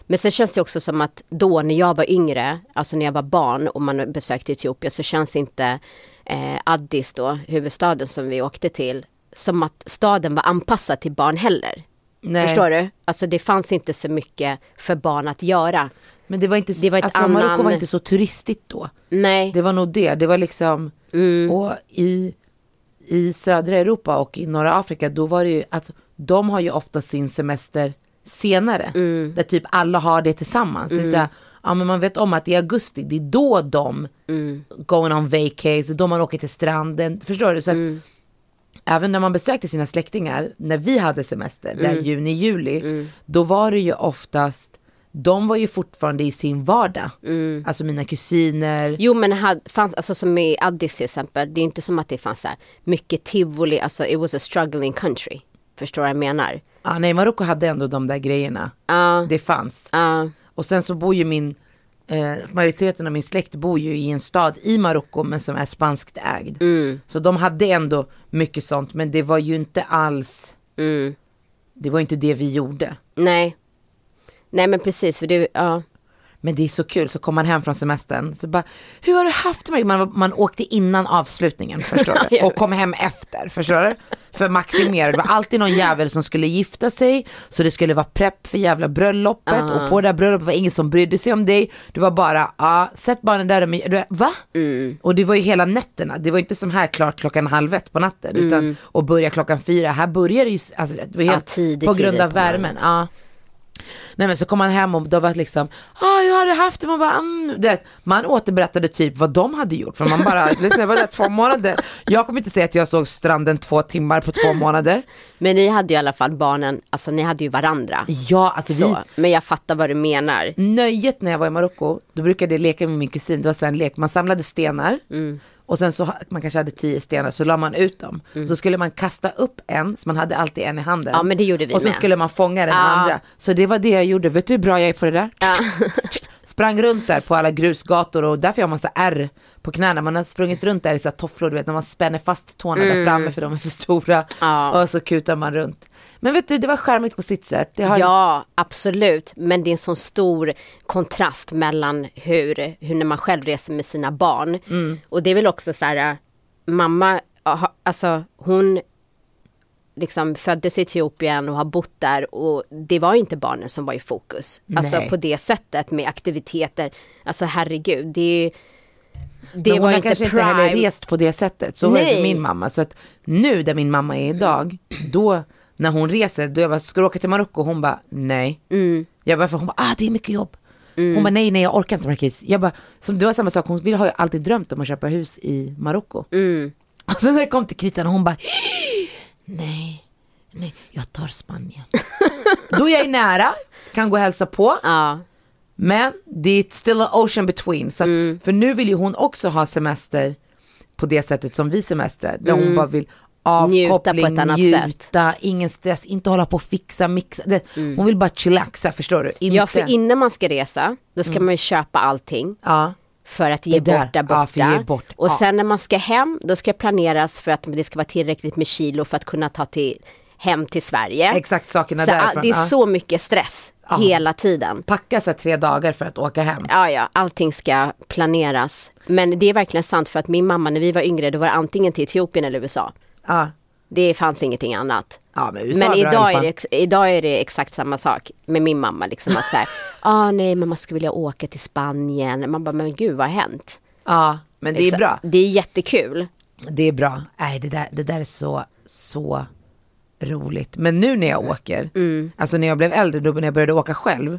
Speaker 2: Men sen känns det också som att då när jag var yngre, alltså när jag var barn och man besökte Etiopien så känns inte eh, Addis då, huvudstaden som vi åkte till, som att staden var anpassad till barn heller.
Speaker 1: Nej.
Speaker 2: Förstår du? Alltså det fanns inte så mycket för barn att göra.
Speaker 1: Men det var inte,
Speaker 2: Det var ett
Speaker 1: alltså
Speaker 2: annan-
Speaker 1: Marocko var inte så turistigt då.
Speaker 2: Nej,
Speaker 1: Det var nog det. Det var liksom,
Speaker 2: Mm.
Speaker 1: och i, i södra Europa och i norra Afrika, då var det ju, alltså, de har ju ofta sin semester senare.
Speaker 2: Mm.
Speaker 1: Där typ alla har det tillsammans. Det är så här, ja men man vet om att i augusti, det är då de
Speaker 2: Mm.
Speaker 1: going on vacays, då man åker till stranden. Förstår du? Så att,
Speaker 2: Mm.
Speaker 1: Även när man besökte sina släktingar, när vi hade semester, där
Speaker 2: Mm.
Speaker 1: juni, juli, då var det ju oftast, de var ju fortfarande i sin vardag. Alltså mina kusiner.
Speaker 2: Jo men had, fanns, alltså som i Addis till exempel, det är inte som att det fanns så här mycket tivoli, alltså it was a struggling country. Förstår vad jag menar?
Speaker 1: Ja, nej, Marocko hade ändå de där grejerna.
Speaker 2: Ja,
Speaker 1: Det fanns.
Speaker 2: ja,
Speaker 1: Och sen så bor ju min, eh, majoriteten av min släkt bor ju i en stad i Marocko men som är spanskt ägd.
Speaker 2: Mm.
Speaker 1: Så de hade ändå mycket sånt men det var ju inte alls,
Speaker 2: mm.
Speaker 1: det var inte det vi gjorde.
Speaker 2: nej. Nej men precis, för det, ja.
Speaker 1: Men det är så kul, så kommer man hem från semestern, så bara, hur har du haft det? Man, man åkte innan avslutningen, förstår du? Och kom hem efter, förstår du? För maximera, det var alltid någon jävel som skulle gifta sig, så det skulle vara prepp för jävla bröllopet, och på det där bröllopet var ingen som brydde sig om dig. Det var bara, ja, sätt barnen där, och, du, va? Och det var ju hela nätterna, det var inte som här klart klockan halv ett på natten, utan och börja klockan fyra, här börjar det ju, alltså, det var helt,
Speaker 2: Ja, tidigt,
Speaker 1: på grund av värmen. Ja. Nej men så kom man hem och då var liksom, ah, hur har du haft det? Man bara, mm. det, man återberättade typ vad de hade gjort. För man bara, lyssna var där två månader. Jag kommer inte säga att jag såg stranden två timmar på två månader.
Speaker 2: Men ni hade ju i alla fall barnen, alltså ni hade ju varandra.
Speaker 1: Ja, alltså vi,
Speaker 2: Så, men jag fattar vad du menar.
Speaker 1: nöjet när jag var i Marocko, då brukade jag leka med min kusin, det var så en lek, man samlade stenar
Speaker 2: Mm.
Speaker 1: Och sen så, man kanske hade tio stenar, så la man ut dem. Så skulle man kasta upp en, så man hade alltid en i handen.
Speaker 2: Mm. Ja, men det gjorde vi
Speaker 1: Och sen
Speaker 2: med.
Speaker 1: skulle man fånga den
Speaker 2: Ja.
Speaker 1: andra. Så det var det jag gjorde, vet du hur bra jag är på det där? Sprang runt där på alla grusgator och därför har jag massa ärr på knäna. Man har sprungit runt där i så tofflor, du vet när man spänner fast tårna där framme för de är för stora.
Speaker 2: Mm. Ja.
Speaker 1: Och så kutar man runt. Men vet du, det var charmigt på sitt sätt. Har...
Speaker 2: Ja, absolut. Men det är en sån stor kontrast mellan hur, hur när man själv reser med sina barn.
Speaker 1: Mm.
Speaker 2: Och det är väl också så här, äh, mamma, aha, alltså hon liksom föddes i Etiopien och har bott där och det var inte barnen som var i fokus. Alltså
Speaker 1: Nej.
Speaker 2: på det sättet med aktiviteter. Alltså herregud, det är ju det
Speaker 1: men hon
Speaker 2: var
Speaker 1: har
Speaker 2: inte
Speaker 1: kanske
Speaker 2: prime.
Speaker 1: inte heller rest på det sättet. Så var det min mamma. Så att nu där min mamma är idag, då när hon reser, då jag bara, ska du åka till Marocko? Hon bara, nej.
Speaker 2: Mm.
Speaker 1: Jag bara, för hon bara, ah det är mycket jobb. Hon bara, nej nej jag orkar inte Marquis. Jag bara, som, det var samma sak, hon vill, har ju alltid drömt om att köpa hus i Marocko.
Speaker 2: Mm.
Speaker 1: Och sen när det kom till kritan, hon bara, nej, nej, jag tar Spanien. då är jag nära, kan gå och hälsa på.
Speaker 2: Ja,
Speaker 1: Men det är still an ocean between. Så att,
Speaker 2: Mm.
Speaker 1: För nu vill ju hon också ha semester på det sättet som vi semestrar. Där hon bara vill
Speaker 2: Mm. Njuta
Speaker 1: avkoppling,
Speaker 2: på
Speaker 1: njuta, ingen stress, inte hålla på och fixa, mixa. Det, Hon vill bara chillaxa, förstår du? Inte,
Speaker 2: Mm. ja, för innan man ska resa, då ska
Speaker 1: Mm.
Speaker 2: man ju köpa allting.
Speaker 1: ja.
Speaker 2: för att ge
Speaker 1: där,
Speaker 2: bort där
Speaker 1: ja,
Speaker 2: borta.
Speaker 1: att ge bort,
Speaker 2: och
Speaker 1: ja.
Speaker 2: sen när man ska hem, då ska planeras för att det ska vara tillräckligt med kilo för att kunna ta till, hem till Sverige.
Speaker 1: Exakt sakerna
Speaker 2: så,
Speaker 1: därifrån.
Speaker 2: Det är
Speaker 1: ja.
Speaker 2: så mycket stress hela tiden.
Speaker 1: Packa så tre dagar för att åka hem.
Speaker 2: Ja, ja, allting ska planeras. Men det är verkligen sant för att min mamma när vi var yngre, då var det antingen till Etiopien eller USA.
Speaker 1: Ja.
Speaker 2: Det fanns ingenting annat.
Speaker 1: Ja, men
Speaker 2: Men idag är, det, idag är det exakt samma sak med min mamma. Liksom att säga, ah, nej men man skulle vilja åka till Spanien. Man bara, men gud vad har hänt?
Speaker 1: Ja, men det är
Speaker 2: Exakt.
Speaker 1: bra.
Speaker 2: Det är jättekul.
Speaker 1: Det är bra. Nej, det där, det där är så, så roligt. Men nu när jag åker, alltså när jag blev äldre, då när jag började åka själv,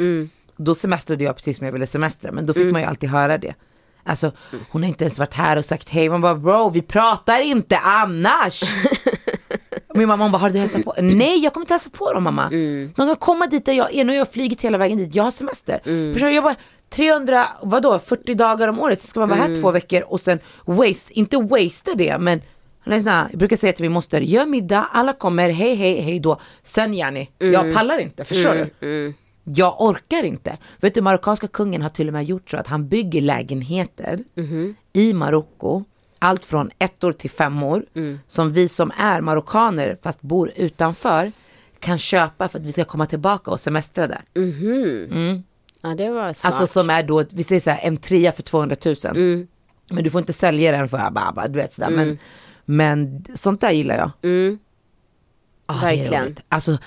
Speaker 1: då semestrade jag precis som jag ville semestra, men då fick man ju alltid höra det. Alltså hon har inte ens varit här och sagt hej, man bara bro vi pratar inte annars. Min mamma hon bara, har du hälsat på? Nej jag kommer inte hälsa på dem mamma. De kan komma dit där jag är, nu har jag flugit hela vägen dit, jag har semester. Förstår du? Jag bara, 300, vadå, 40 dagar om året, så ska man vara här två veckor och sen waste, inte wastea det men Lyssna, jag brukar säga till min moster, gör middag, alla kommer, hej hej hej då. Sen Jenny, jag pallar inte, förstår du? Jag orkar inte. Vet du, marockanska kungen har till och med gjort så att han bygger lägenheter i Marocko, allt från ettor till femmor, som vi som är marockaner fast bor utanför kan köpa för att vi ska komma tillbaka och semestra där.
Speaker 2: Ja, det var smart.
Speaker 1: Alltså som är då, vi säger så här, en trea för 200 000.
Speaker 2: Mm.
Speaker 1: Men du får inte sälja den för bara, du vet sådär. Men, men sånt där gillar jag. Ah.
Speaker 2: Verkligen.
Speaker 1: Alltså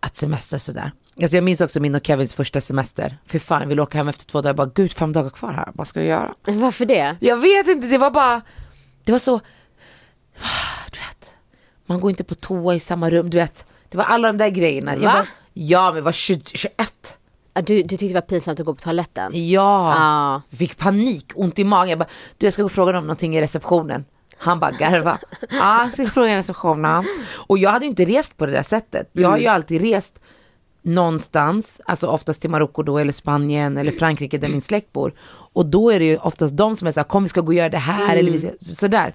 Speaker 1: att semestra sådär. Alltså jag minns också min och Kevins första semester. För fan, ville åka hem efter två dagar. Jag bara, gud fem dagar kvar här, vad ska jag göra?
Speaker 2: Varför det?
Speaker 1: Jag vet inte, det var bara, det var så, du vet, man går inte på toa i samma rum, du vet. Det var alla de där grejerna.
Speaker 2: Va?
Speaker 1: bara, ja men var 20, 21.
Speaker 2: Ja, du, du tyckte det var pinsamt att gå på toaletten?
Speaker 1: Ja, jag fick panik, ont i magen. Jag bara, du jag ska gå och fråga dem någonting i receptionen. Han bara garva. Ja, jag ska gå och fråga i receptionen. Och jag hade ju inte rest på det där sättet. Jag har ju alltid rest någonstans, alltså oftast till Marocko då eller Spanien eller Frankrike där min släkt bor. Och då är det ju oftast de som är såhär, kom vi ska gå och göra det här eller vi ska, sådär.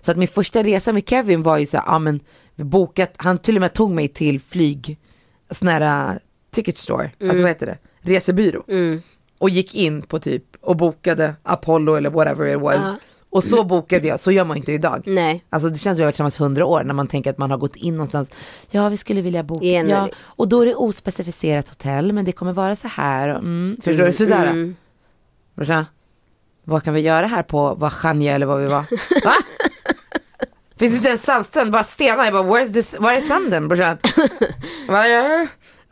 Speaker 1: Så att min första resa med Kevin var ju såhär, ja men vi bokat, han till och med tog mig till flyg, sån här uh, ticket store, alltså vad heter det, resebyrå. Och gick in på typ och bokade Apollo eller whatever it was. Och så bokade jag, så gör man inte idag.
Speaker 2: Nej.
Speaker 1: Alltså det känns som att vi har varit tillsammans hundra år när man tänker att man har gått in någonstans. Ja, vi skulle vilja boka.
Speaker 2: Igen,
Speaker 1: Ja,
Speaker 2: eller-
Speaker 1: och då är det ospecificerat hotell, men det kommer vara så här. och, Mm, förstår du? Sådär.
Speaker 2: Mm.
Speaker 1: Brorsan, vad kan vi göra här på Vachanja eller vad vi var? Va? Finns inte en sandstrand, bara stenar. Jag bara, where's this, var är sanden brorsan?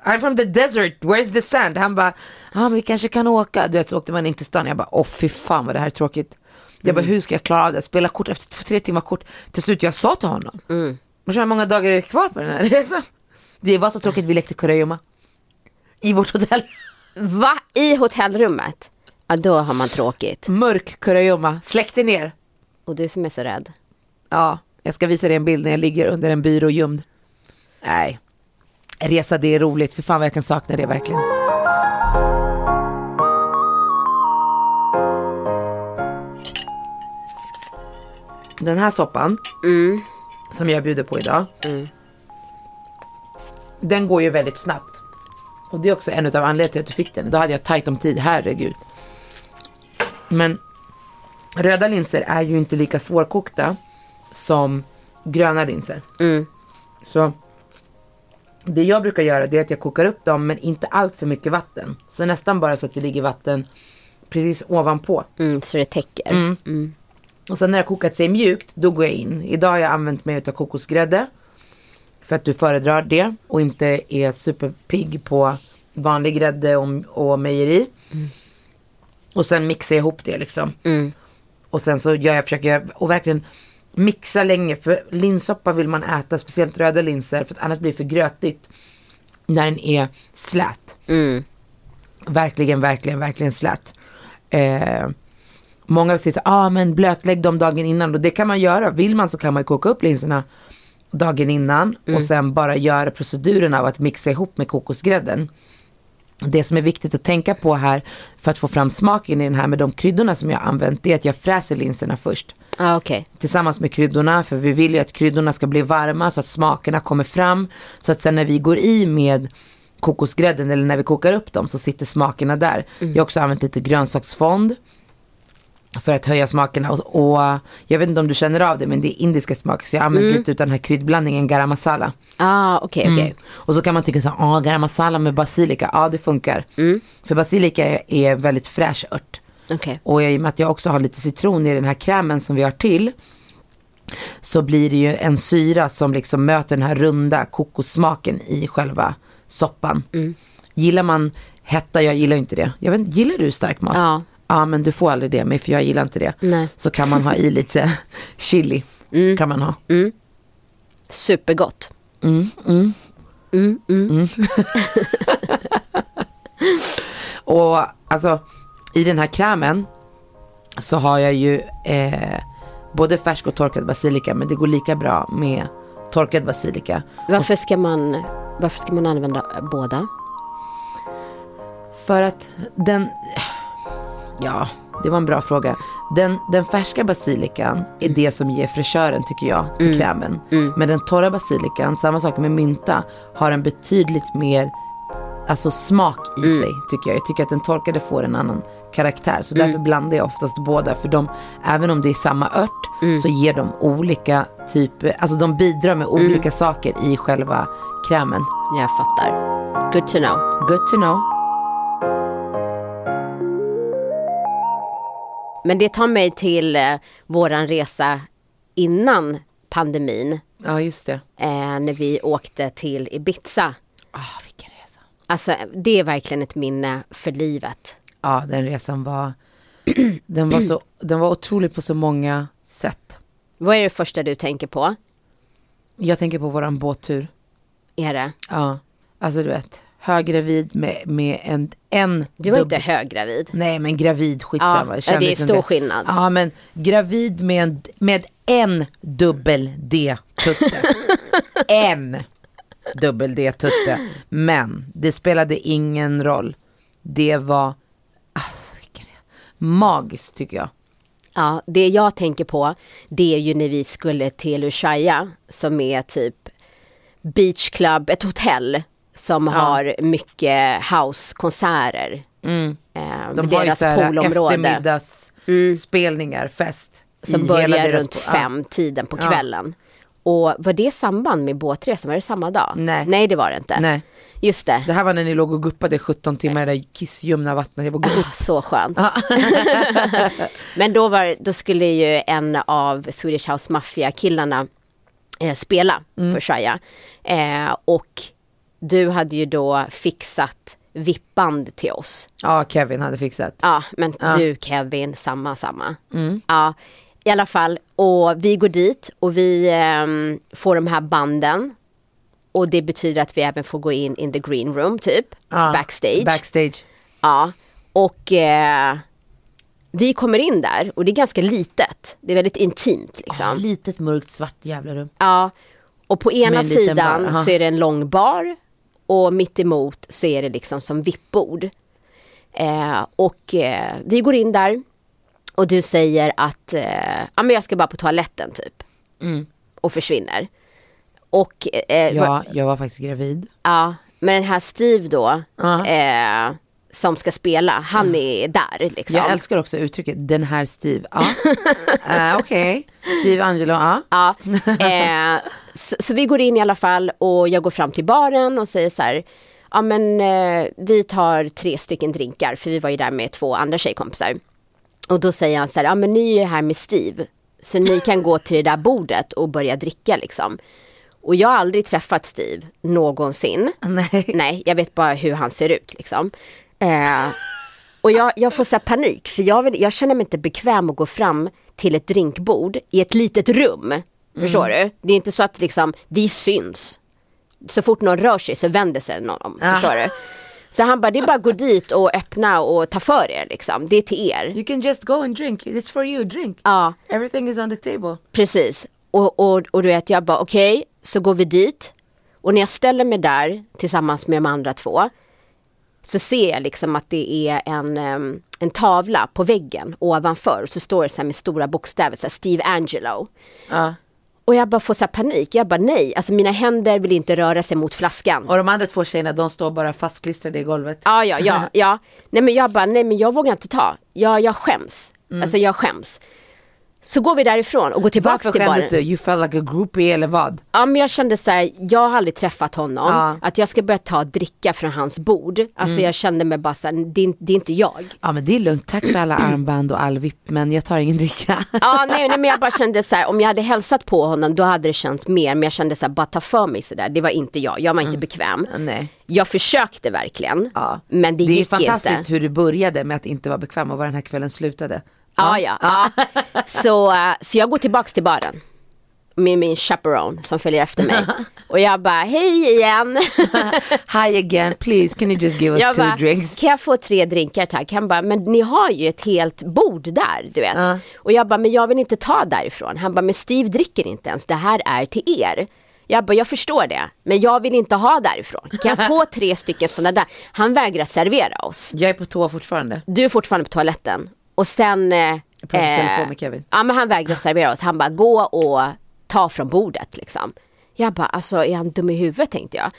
Speaker 1: I'm from the desert, where's the sand? Han bara, ja men vi kanske kan åka. Du vet så åkte man in till stan. Jag bara, åh fy fan vad det här är tråkigt. Jag bara, hur ska jag klara av det? Spela kort efter två, tre timmar kort. Till slut, jag sa till honom. Mm. Hur många dagar är det kvar på den här resan? Det var så tråkigt, vi lekte kurragömma. I vårt hotell.
Speaker 2: Va? I hotellrummet? Ja, då har man tråkigt.
Speaker 1: Mörk kurragömma, släckte ner.
Speaker 2: Och du som är så rädd.
Speaker 1: Ja, jag ska visa dig en bild när jag ligger under en byrå gömd. Nej, resa det är roligt. För fan vad jag kan sakna det verkligen. Den här soppan som jag bjuder på idag. Den går ju väldigt snabbt. Och det är också en av anledningarna till att du fick den. Då hade jag tajt om tid, herregud. Men röda linser är ju inte lika svårkokta som gröna linser. Så det jag brukar göra det är att jag kokar upp dem men inte allt för mycket vatten. Så nästan bara så att det ligger vatten precis ovanpå.
Speaker 2: Mm, så det täcker.
Speaker 1: Och sen när det har kokat sig mjukt, då går jag in. Idag har jag använt mig av kokosgrädde. För att du föredrar det och inte är superpigg på vanlig grädde och, och mejeri. Och sen mixar jag ihop det liksom. Och sen så gör jag, försöker jag och verkligen mixa länge. För linssoppa vill man äta, speciellt röda linser. För att annars blir det för grötigt. När den är slät. Verkligen, verkligen, verkligen slät. Eh, Många säger så ah, men blötlägg dem dagen innan och det kan man göra. Vill man så kan man koka upp linserna dagen innan och sen bara göra proceduren av att mixa ihop med kokosgrädden. Det som är viktigt att tänka på här för att få fram smaken i den här med de kryddorna som jag har använt det är att jag fräser linserna först
Speaker 2: Ja, okej.
Speaker 1: tillsammans med kryddorna för vi vill ju att kryddorna ska bli varma så att smakerna kommer fram så att sen när vi går i med kokosgrädden eller när vi kokar upp dem så sitter smakerna där. Jag har också använt lite grönsaksfond för att höja smakerna och, och jag vet inte om du känner av det men det är indiska smaker så jag har använt lite utav den här kryddblandningen garam masala.
Speaker 2: Ah, okej, okej.
Speaker 1: Mm. Och så kan man tycka så här, ah, garam masala med basilika, ja det funkar. För basilika är, väldigt fräsch ört.
Speaker 2: Okej.
Speaker 1: Och i och med att jag också har lite citron i den här krämen som vi har till. Så blir det ju en syra som liksom möter den här runda kokossmaken i själva soppan. Gillar man hetta, jag gillar inte det. Jag vet, gillar du stark mat?
Speaker 2: Ja.
Speaker 1: Ja men du får aldrig det mig för jag gillar inte det.
Speaker 2: Nej.
Speaker 1: Så kan man ha i lite chili. Kan man ha.
Speaker 2: Supergott.
Speaker 1: Och alltså i den här krämen så har jag ju eh, både färsk och torkad basilika men det går lika bra med torkad basilika.
Speaker 2: Varför ska man, varför ska man använda båda?
Speaker 1: För att den, ja det var en bra fråga. Den, den färska basilikan är det som ger fräschören tycker jag till krämen. Men den torra basilikan, samma sak med mynta, har en betydligt mer alltså smak i sig tycker jag. Jag tycker att den torkade får en annan karaktär. Så därför blandar jag oftast båda. För de, även om det är samma ört så ger de olika typer, alltså de bidrar med olika saker i själva krämen.
Speaker 2: Jag fattar. Good to know.
Speaker 1: Good to know.
Speaker 2: Men det tar mig till eh, våran resa innan pandemin.
Speaker 1: Ja just det.
Speaker 2: Eh, när vi åkte till Ibiza.
Speaker 1: Ah, vilken resa.
Speaker 2: Alltså det är verkligen ett minne för livet.
Speaker 1: Ja, den resan var, den var, så, den var otrolig på så många sätt.
Speaker 2: Vad är det första du tänker på?
Speaker 1: Jag tänker på våran båttur.
Speaker 2: Är det?
Speaker 1: Ja, alltså du vet, höggravid med, med en, en
Speaker 2: Du var
Speaker 1: dubbel-
Speaker 2: inte höggravid.
Speaker 1: Nej men gravid, skitsamma.
Speaker 2: Ja,
Speaker 1: Det
Speaker 2: är stor skillnad.
Speaker 1: Ja men gravid med, en, med en dubbel D-tutte. en dubbel D-tutte. Men det spelade ingen roll. Det var, alltså vilken magiskt tycker jag.
Speaker 2: Ja, det jag tänker på det är ju när vi skulle till Ushuaia som är typ beach club, ett hotell som har mycket housekonserter. Eh,
Speaker 1: De har ju så här
Speaker 2: poolområde.
Speaker 1: eftermiddagsspelningar, fest.
Speaker 2: som börjar runt
Speaker 1: ja.
Speaker 2: fem tiden på
Speaker 1: Ja.
Speaker 2: kvällen. Och var det samband med båtresan? Var det samma dag?
Speaker 1: Nej.
Speaker 2: Nej det var det inte.
Speaker 1: Nej,
Speaker 2: Just det.
Speaker 1: det här var när ni låg och guppade 17 timmar i det där kissljumna vattnet. Jag bara, gå upp.
Speaker 2: Ah, Så skönt. Men då, var, då skulle ju en av Swedish House Mafia-killarna eh, spela
Speaker 1: Mm.
Speaker 2: för Shia. Eh, och du hade ju då fixat vippband till oss.
Speaker 1: Ja, Kevin hade fixat.
Speaker 2: Ja, men
Speaker 1: Ja. Mm.
Speaker 2: du Kevin, samma samma. Ja, i alla fall. Och vi går dit och vi ehm, får de här banden. Och det betyder att vi även får gå in in the green room typ.
Speaker 1: Ja,
Speaker 2: Backstage.
Speaker 1: Backstage.
Speaker 2: Ja, och eh, vi kommer in där och det är ganska litet. Det är väldigt intimt liksom.
Speaker 1: Litet mörkt svart jävla rum.
Speaker 2: Ja, och på ena sidan så är det en lång bar och mitt emot så är det liksom som vippbord. Eh, och eh, vi går in där och du säger att eh, ja, men jag ska bara på toaletten typ.
Speaker 1: Mm.
Speaker 2: Och försvinner. Och eh,
Speaker 1: Ja, jag var faktiskt gravid.
Speaker 2: Ja, men den här Steve då, eh, som ska spela, han är där liksom.
Speaker 1: Jag älskar också uttrycket den här Steve. Ja. uh, Okej, Steve Angelo, ja.
Speaker 2: Ja, eh, så, så vi går in i alla fall och jag går fram till baren och säger så här, ja men eh, vi tar tre stycken drinkar, för vi var ju där med två andra tjejkompisar. Och då säger han så här, ja men ni är ju här med Steve, så ni kan gå till det där bordet och börja dricka liksom. Och jag har aldrig träffat Steve någonsin.
Speaker 1: Nej.
Speaker 2: Nej, jag vet bara hur han ser ut liksom. Eh, och jag, jag får så här panik för jag, vill, jag känner mig inte bekväm att gå fram till ett drinkbord i ett litet rum. Förstår du? Det är inte så att liksom, vi syns. Så fort någon rör sig så vänder sig någon om.
Speaker 1: Ja.
Speaker 2: Förstår du? Så han bara, det är bara att gå dit och öppna och ta för er liksom. Det är till er.
Speaker 1: You can just go and drink, it's for you, drink.
Speaker 2: Ja,
Speaker 1: Everything is on the table.
Speaker 2: precis. Och, och, och du vet, jag bara okej, så går vi dit. Och när jag ställer mig där tillsammans med de andra två så ser jag liksom att det är en, en tavla på väggen ovanför och så står det så här med stora bokstäver, så här Steve Angelo.
Speaker 1: Ja.
Speaker 2: Och jag bara får så panik, jag bara nej, alltså mina händer vill inte röra sig mot flaskan.
Speaker 1: Och de andra två tjejerna, de står bara fastklistrade i golvet.
Speaker 2: Ja, ja, ja, ja. Nej men jag bara, nej men jag vågar inte ta. Jag, jag skäms. Alltså jag skäms. Så går vi därifrån och går tillbaks
Speaker 1: Varför
Speaker 2: till baren.
Speaker 1: skämdes du? You felt like a groupie eller vad?
Speaker 2: Ja men jag kände så här, jag har aldrig träffat honom.
Speaker 1: Ja. Mm.
Speaker 2: Att jag ska börja ta dricka från hans bord. Alltså jag kände mig bara så här, det, är- det är inte jag.
Speaker 1: Ja men det är lugnt, tack för alla armband och all vipp men jag tar ingen dricka.
Speaker 2: Ja nej, nej men jag bara kände så här, om jag hade hälsat på honom då hade det känts mer. Men jag kände så här, bara ta för mig så där. Det var inte jag, jag var inte bekväm.
Speaker 1: Nej.
Speaker 2: Jag försökte verkligen.
Speaker 1: Mm. Ja.
Speaker 2: Men det,
Speaker 1: Det är
Speaker 2: gick
Speaker 1: fantastiskt
Speaker 2: inte.
Speaker 1: hur du började med att inte vara bekväm och var den här kvällen slutade.
Speaker 2: Ja, ja. ja. Så, eh, så jag går tillbaks till baren. Med min chaperone som följer efter mig. Och jag bara, hej igen.
Speaker 1: Hi again, please can you just give us
Speaker 2: Jag
Speaker 1: two
Speaker 2: bara,
Speaker 1: drinks?
Speaker 2: kan jag få tre drinkar tack? Han bara, men ni har ju ett helt bord där, du vet.
Speaker 1: Ja.
Speaker 2: Och jag bara, men jag vill inte ta därifrån. Han bara, men Steve dricker inte ens, det här är till er. Jag bara, jag förstår det, men jag vill inte ha därifrån. Kan jag få tre stycken sådana där? Han vägrar servera oss.
Speaker 1: Jag är på toa fortfarande.
Speaker 2: Du är fortfarande på toaletten. Och sen... Eh,
Speaker 1: Jag pratar i telefon med Kevin.
Speaker 2: Ja men han vägrar servera oss. Han bara gå och ta från bordet liksom. Jag bara alltså är han dum i huvudet tänkte jag.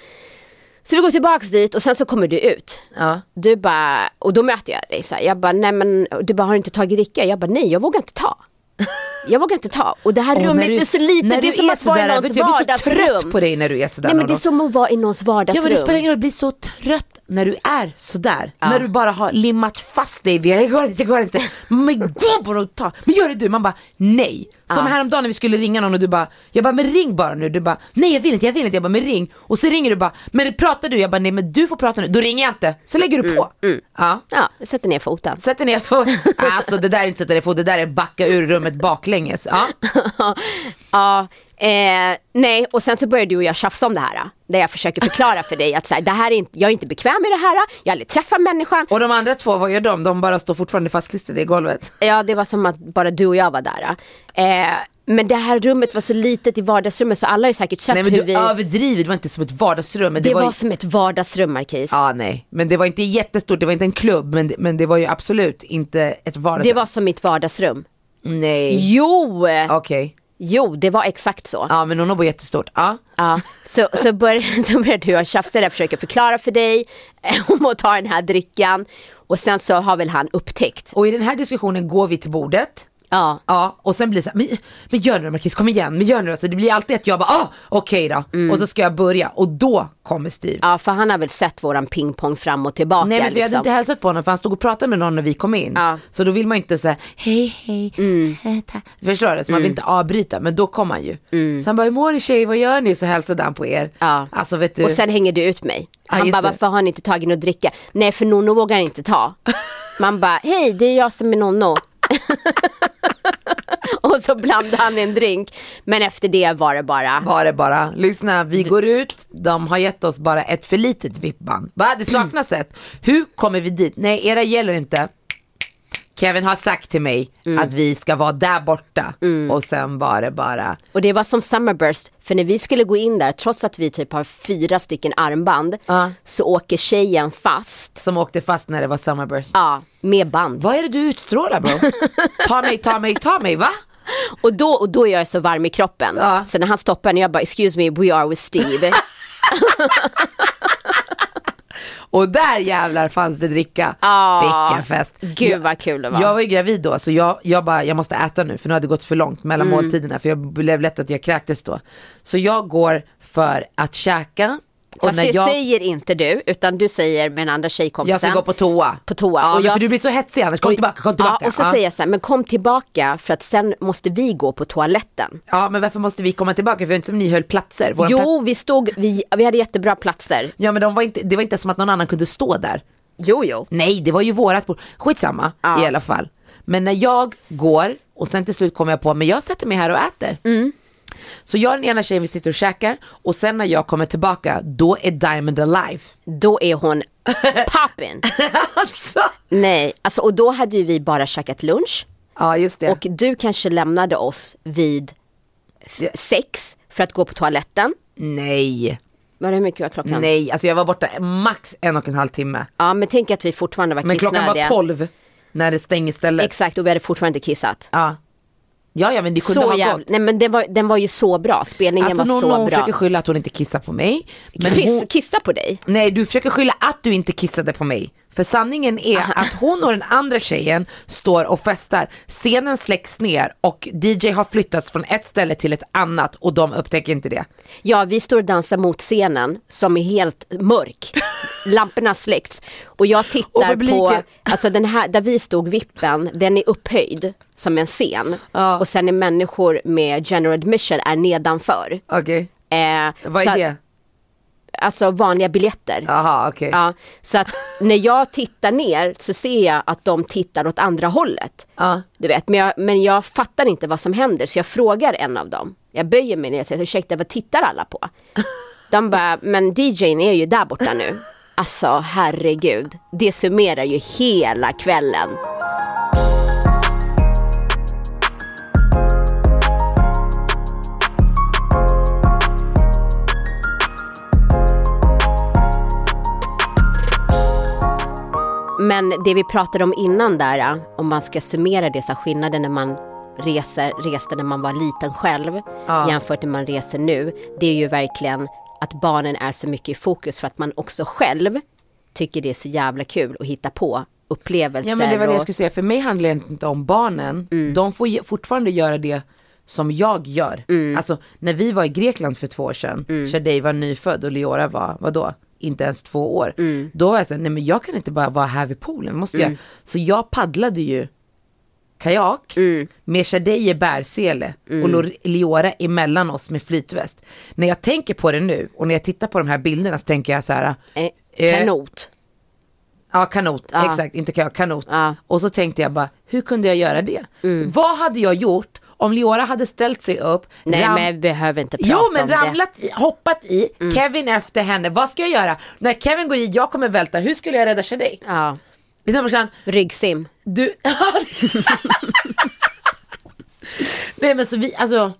Speaker 2: Så vi går tillbaks dit och sen så kommer du ut.
Speaker 1: Ja.
Speaker 2: Du bara, och då möter jag dig så här. Jag bara nej men du bara har du inte tagit dricka? Jag bara nej jag vågar inte ta. Jag vågar inte ta. Och det här
Speaker 1: Åh,
Speaker 2: rummet
Speaker 1: du-
Speaker 2: är så litet. Det är som att vara i någons
Speaker 1: du, Jag blir så
Speaker 2: vardagsrum.
Speaker 1: trött på dig när du är sådär.
Speaker 2: Nej men det är som att vara i någons
Speaker 1: Ja
Speaker 2: vardagsrum.
Speaker 1: men det spelar ingen roll, jag blir så trött när du är sådär. När du bara har limmat fast dig vid, det går inte, det går inte. Men gå bara och ta, men gör det du. Man bara nej. Som häromdagen när vi skulle ringa någon och du bara, jag bara men ring bara nu. Du bara nej jag vill inte, jag vill inte. Jag bara men ring. Och så ringer du bara, men pratar du? Jag bara nej men du får prata nu. Då ringer jag inte. Så lägger du på. Ja.
Speaker 2: Ja, jag sätter ner foten.
Speaker 1: Sätter ner på, alltså det där är inte sätta ner på, det där är backa ur rummet baklänges. Ja.
Speaker 2: ja, eh, nej och sen så började du och jag tjafsa om det här. Där jag försöker förklara för dig att så här, det här är inte, jag är inte bekväm med det här. Jag har aldrig träffat människan.
Speaker 1: Och de andra två, vad gör de? De bara står fortfarande fastklistrade i golvet.
Speaker 2: Ja, det var som att bara du och jag var där. Eh, men det här rummet var så litet i vardagsrummet så alla har ju säkert sett
Speaker 1: Nej men
Speaker 2: hur
Speaker 1: du
Speaker 2: vi...
Speaker 1: överdriver, det var inte som ett vardagsrum. Men
Speaker 2: det,
Speaker 1: det,
Speaker 2: var,
Speaker 1: ju...
Speaker 2: som ett vardagsrum Marquis.
Speaker 1: Ja nej, men det var inte jättestort, det var inte en klubb men, men det var ju absolut inte ett vardagsrum.
Speaker 2: Det var som mitt vardagsrum.
Speaker 1: Nej,
Speaker 2: Jo!
Speaker 1: okej.
Speaker 2: Jo, det var exakt så.
Speaker 1: Ja men Nono var jättestort. Ja.
Speaker 2: Ja, så, så, bör, så började jag tjafsa där, jag försöker förklara för dig om att ta den här drickan. Och sen så har väl han upptäckt.
Speaker 1: Och i den här diskussionen går vi till bordet.
Speaker 2: Ja.
Speaker 1: Ja, och sen blir det så här, men, men gör nu då Marquis, kom igen, men gör nu då. Så det blir alltid att jag bara, ah, okej då. Och så ska jag börja och då kommer Steve.
Speaker 2: Mm. Ja, för han har väl sett våran pingpong fram och tillbaka.
Speaker 1: Nej men vi hade
Speaker 2: liksom.
Speaker 1: inte hälsat på honom för han stod och pratade med någon när vi kom in.
Speaker 2: Ja. Mm.
Speaker 1: Så då vill man inte säga hej hej, tack. Förstår du? Så man vill inte avbryta men då kom han ju. Så han bara, hur mår ni tjejer, vad gör ni? Så hälsade han på er.
Speaker 2: Mm. Ja.
Speaker 1: Alltså vet du.
Speaker 2: Och sen hänger du ut mig.
Speaker 1: Ja,
Speaker 2: Han
Speaker 1: just
Speaker 2: bara, varför har ni inte tagit något dricka? Nej, för Nonno vågar inte ta. Man bara, hej, det är jag som är Nonno. och så blandade han en drink. Men efter det var det bara,
Speaker 1: var det bara, lyssna vi går ut, de har gett oss bara ett för litet vippband. Va? Det saknas ett. Hur kommer vi dit? Nej era gäller inte. Kevin har sagt till mig
Speaker 2: Mm.
Speaker 1: att vi ska vara där borta och sen var det bara
Speaker 2: och det var som Summerburst. För när vi skulle gå in där, trots att vi typ har fyra stycken armband,
Speaker 1: Ja.
Speaker 2: så åker tjejen fast.
Speaker 1: som åkte fast när det var summerburst.
Speaker 2: Ja, med band.
Speaker 1: Vad är det du utstrålar bro? ta mig, ta mig, ta mig, va?
Speaker 2: Och då, och då är jag så varm i kroppen.
Speaker 1: Ja.
Speaker 2: Så när han stoppar en, jag bara, excuse me, we are with Steve.
Speaker 1: Och där jävlar fanns det dricka.
Speaker 2: Ja.
Speaker 1: Vilken fest.
Speaker 2: Gud vad kul det var.
Speaker 1: Jag var ju gravid då så jag, jag bara, jag måste äta nu för nu hade det gått för långt mellan
Speaker 2: Mm.
Speaker 1: måltiderna för jag blev lätt att jag kräktes då. Så jag går för att käka.
Speaker 2: Fast det
Speaker 1: jag,
Speaker 2: säger inte du, utan du säger med den andra tjejkompisen.
Speaker 1: jag ska gå på toa.
Speaker 2: På toa.
Speaker 1: Ja,
Speaker 2: Och jag-
Speaker 1: för du blir så hetsig annars, kom tillbaka, kom tillbaka.
Speaker 2: Ja, och så
Speaker 1: ja.
Speaker 2: säger jag så här, men kom tillbaka för att sen måste vi gå på toaletten.
Speaker 1: ja men varför måste vi komma tillbaka för det inte som ni höll platser. Plats-
Speaker 2: Jo, vi stod, vi, vi hade jättebra platser.
Speaker 1: Ja men de var inte, det var inte som att någon annan kunde stå där.
Speaker 2: Jo, jo.
Speaker 1: Nej, det var ju vårat bord. Skitsamma
Speaker 2: Ja.
Speaker 1: i alla fall. Men när jag går och sen till slut kommer jag på, men jag sätter mig här och äter.
Speaker 2: Mm.
Speaker 1: Så jag och den ena tjejen vi sitter och käkar och sen när jag kommer tillbaka då är Diamond alive.
Speaker 2: Då är hon poppin.
Speaker 1: alltså.
Speaker 2: Nej, alltså och då hade ju vi bara käkat lunch.
Speaker 1: Ja just det.
Speaker 2: Och du kanske lämnade oss vid sex för att gå på toaletten.
Speaker 1: Nej,
Speaker 2: Var det hur mycket var klockan?
Speaker 1: nej, alltså jag var borta max en och en halv timme.
Speaker 2: Ja, men tänk att vi fortfarande var
Speaker 1: Men klockan var
Speaker 2: kissnödiga.
Speaker 1: tolv när det stänger stället.
Speaker 2: Exakt, och vi hade fortfarande inte kissat.
Speaker 1: Ja. Ja, ja men det kunde
Speaker 2: Så
Speaker 1: ha
Speaker 2: jävla,
Speaker 1: gått.
Speaker 2: nej men den var, den var ju så bra, spelningen
Speaker 1: Alltså
Speaker 2: var
Speaker 1: någon,
Speaker 2: så
Speaker 1: någon
Speaker 2: bra.
Speaker 1: försöker skylla att hon inte kissar på mig. Men
Speaker 2: Kiss,
Speaker 1: hon,
Speaker 2: Kissa på dig?
Speaker 1: Nej, du försöker skylla att du inte kissade på mig. För sanningen är att hon och den andra tjejen står och festar. Scenen släcks ner och DJ har flyttats från ett ställe till ett annat och de upptäcker inte det.
Speaker 2: Ja, vi står och dansar mot scenen som är helt mörk. Lamporna släcks. Och jag
Speaker 1: Och
Speaker 2: tittar på,
Speaker 1: publiken-
Speaker 2: alltså den här, där vi stod vippen, den är upphöjd som en scen.
Speaker 1: Ja.
Speaker 2: Och sen är människor med general admission är nedanför.
Speaker 1: Okej.
Speaker 2: Eh,
Speaker 1: Vad är det?
Speaker 2: Alltså vanliga biljetter.
Speaker 1: Jaha, okej.
Speaker 2: Ja, så att när jag tittar ner så ser jag att de tittar åt andra hållet.
Speaker 1: Ja.
Speaker 2: Du vet, men jag, men jag fattar inte vad som händer så jag frågar en av dem. Jag böjer mig ner och säger ursäkta vad tittar alla på? De bara, men DJn är ju där borta nu. Alltså herregud, det summerar ju hela kvällen. Men det vi pratade om innan där, om man ska summera det, så skillnaden när man reser, reste när man var liten själv
Speaker 1: Ja.
Speaker 2: jämfört med man reser nu, det är ju verkligen att barnen är så mycket i fokus för att man också själv tycker det är så jävla kul att hitta på upplevelser.
Speaker 1: Ja men det var det jag skulle säga, för mig handlar det inte om barnen,
Speaker 2: Mm.
Speaker 1: de får fortfarande göra det som jag gör.
Speaker 2: Mm.
Speaker 1: Alltså när vi var i Grekland för två år sedan, mm. var nyfödd och Leora var, vadå? Inte ens två år.
Speaker 2: Mm.
Speaker 1: Då var jag såhär, nej men jag kan inte bara vara här vid poolen, måste jag? Så jag paddlade ju kajak
Speaker 2: Mm.
Speaker 1: med Shadej i bärsele och Lor- Leora emellan oss med flytväst. När jag tänker på det nu och när jag tittar på de här bilderna så tänker jag så här.
Speaker 2: Eh,
Speaker 1: eh,
Speaker 2: kanot.
Speaker 1: Ja kanot,
Speaker 2: Ja.
Speaker 1: exakt, inte kajak, kanot.
Speaker 2: Mm.
Speaker 1: Och så tänkte jag bara, hur kunde jag göra det? Vad hade jag gjort om Leora hade ställt sig upp,
Speaker 2: Nej
Speaker 1: ram-
Speaker 2: men behöver inte prata
Speaker 1: Jo
Speaker 2: om
Speaker 1: men
Speaker 2: det. Mm.
Speaker 1: ramlat i, hoppat i, Kevin efter henne, vad ska jag göra? När Kevin går i, jag kommer välta, hur skulle jag rädda Shadej?
Speaker 2: Ja, ryggsim.
Speaker 1: du... Nej men så vi, alltså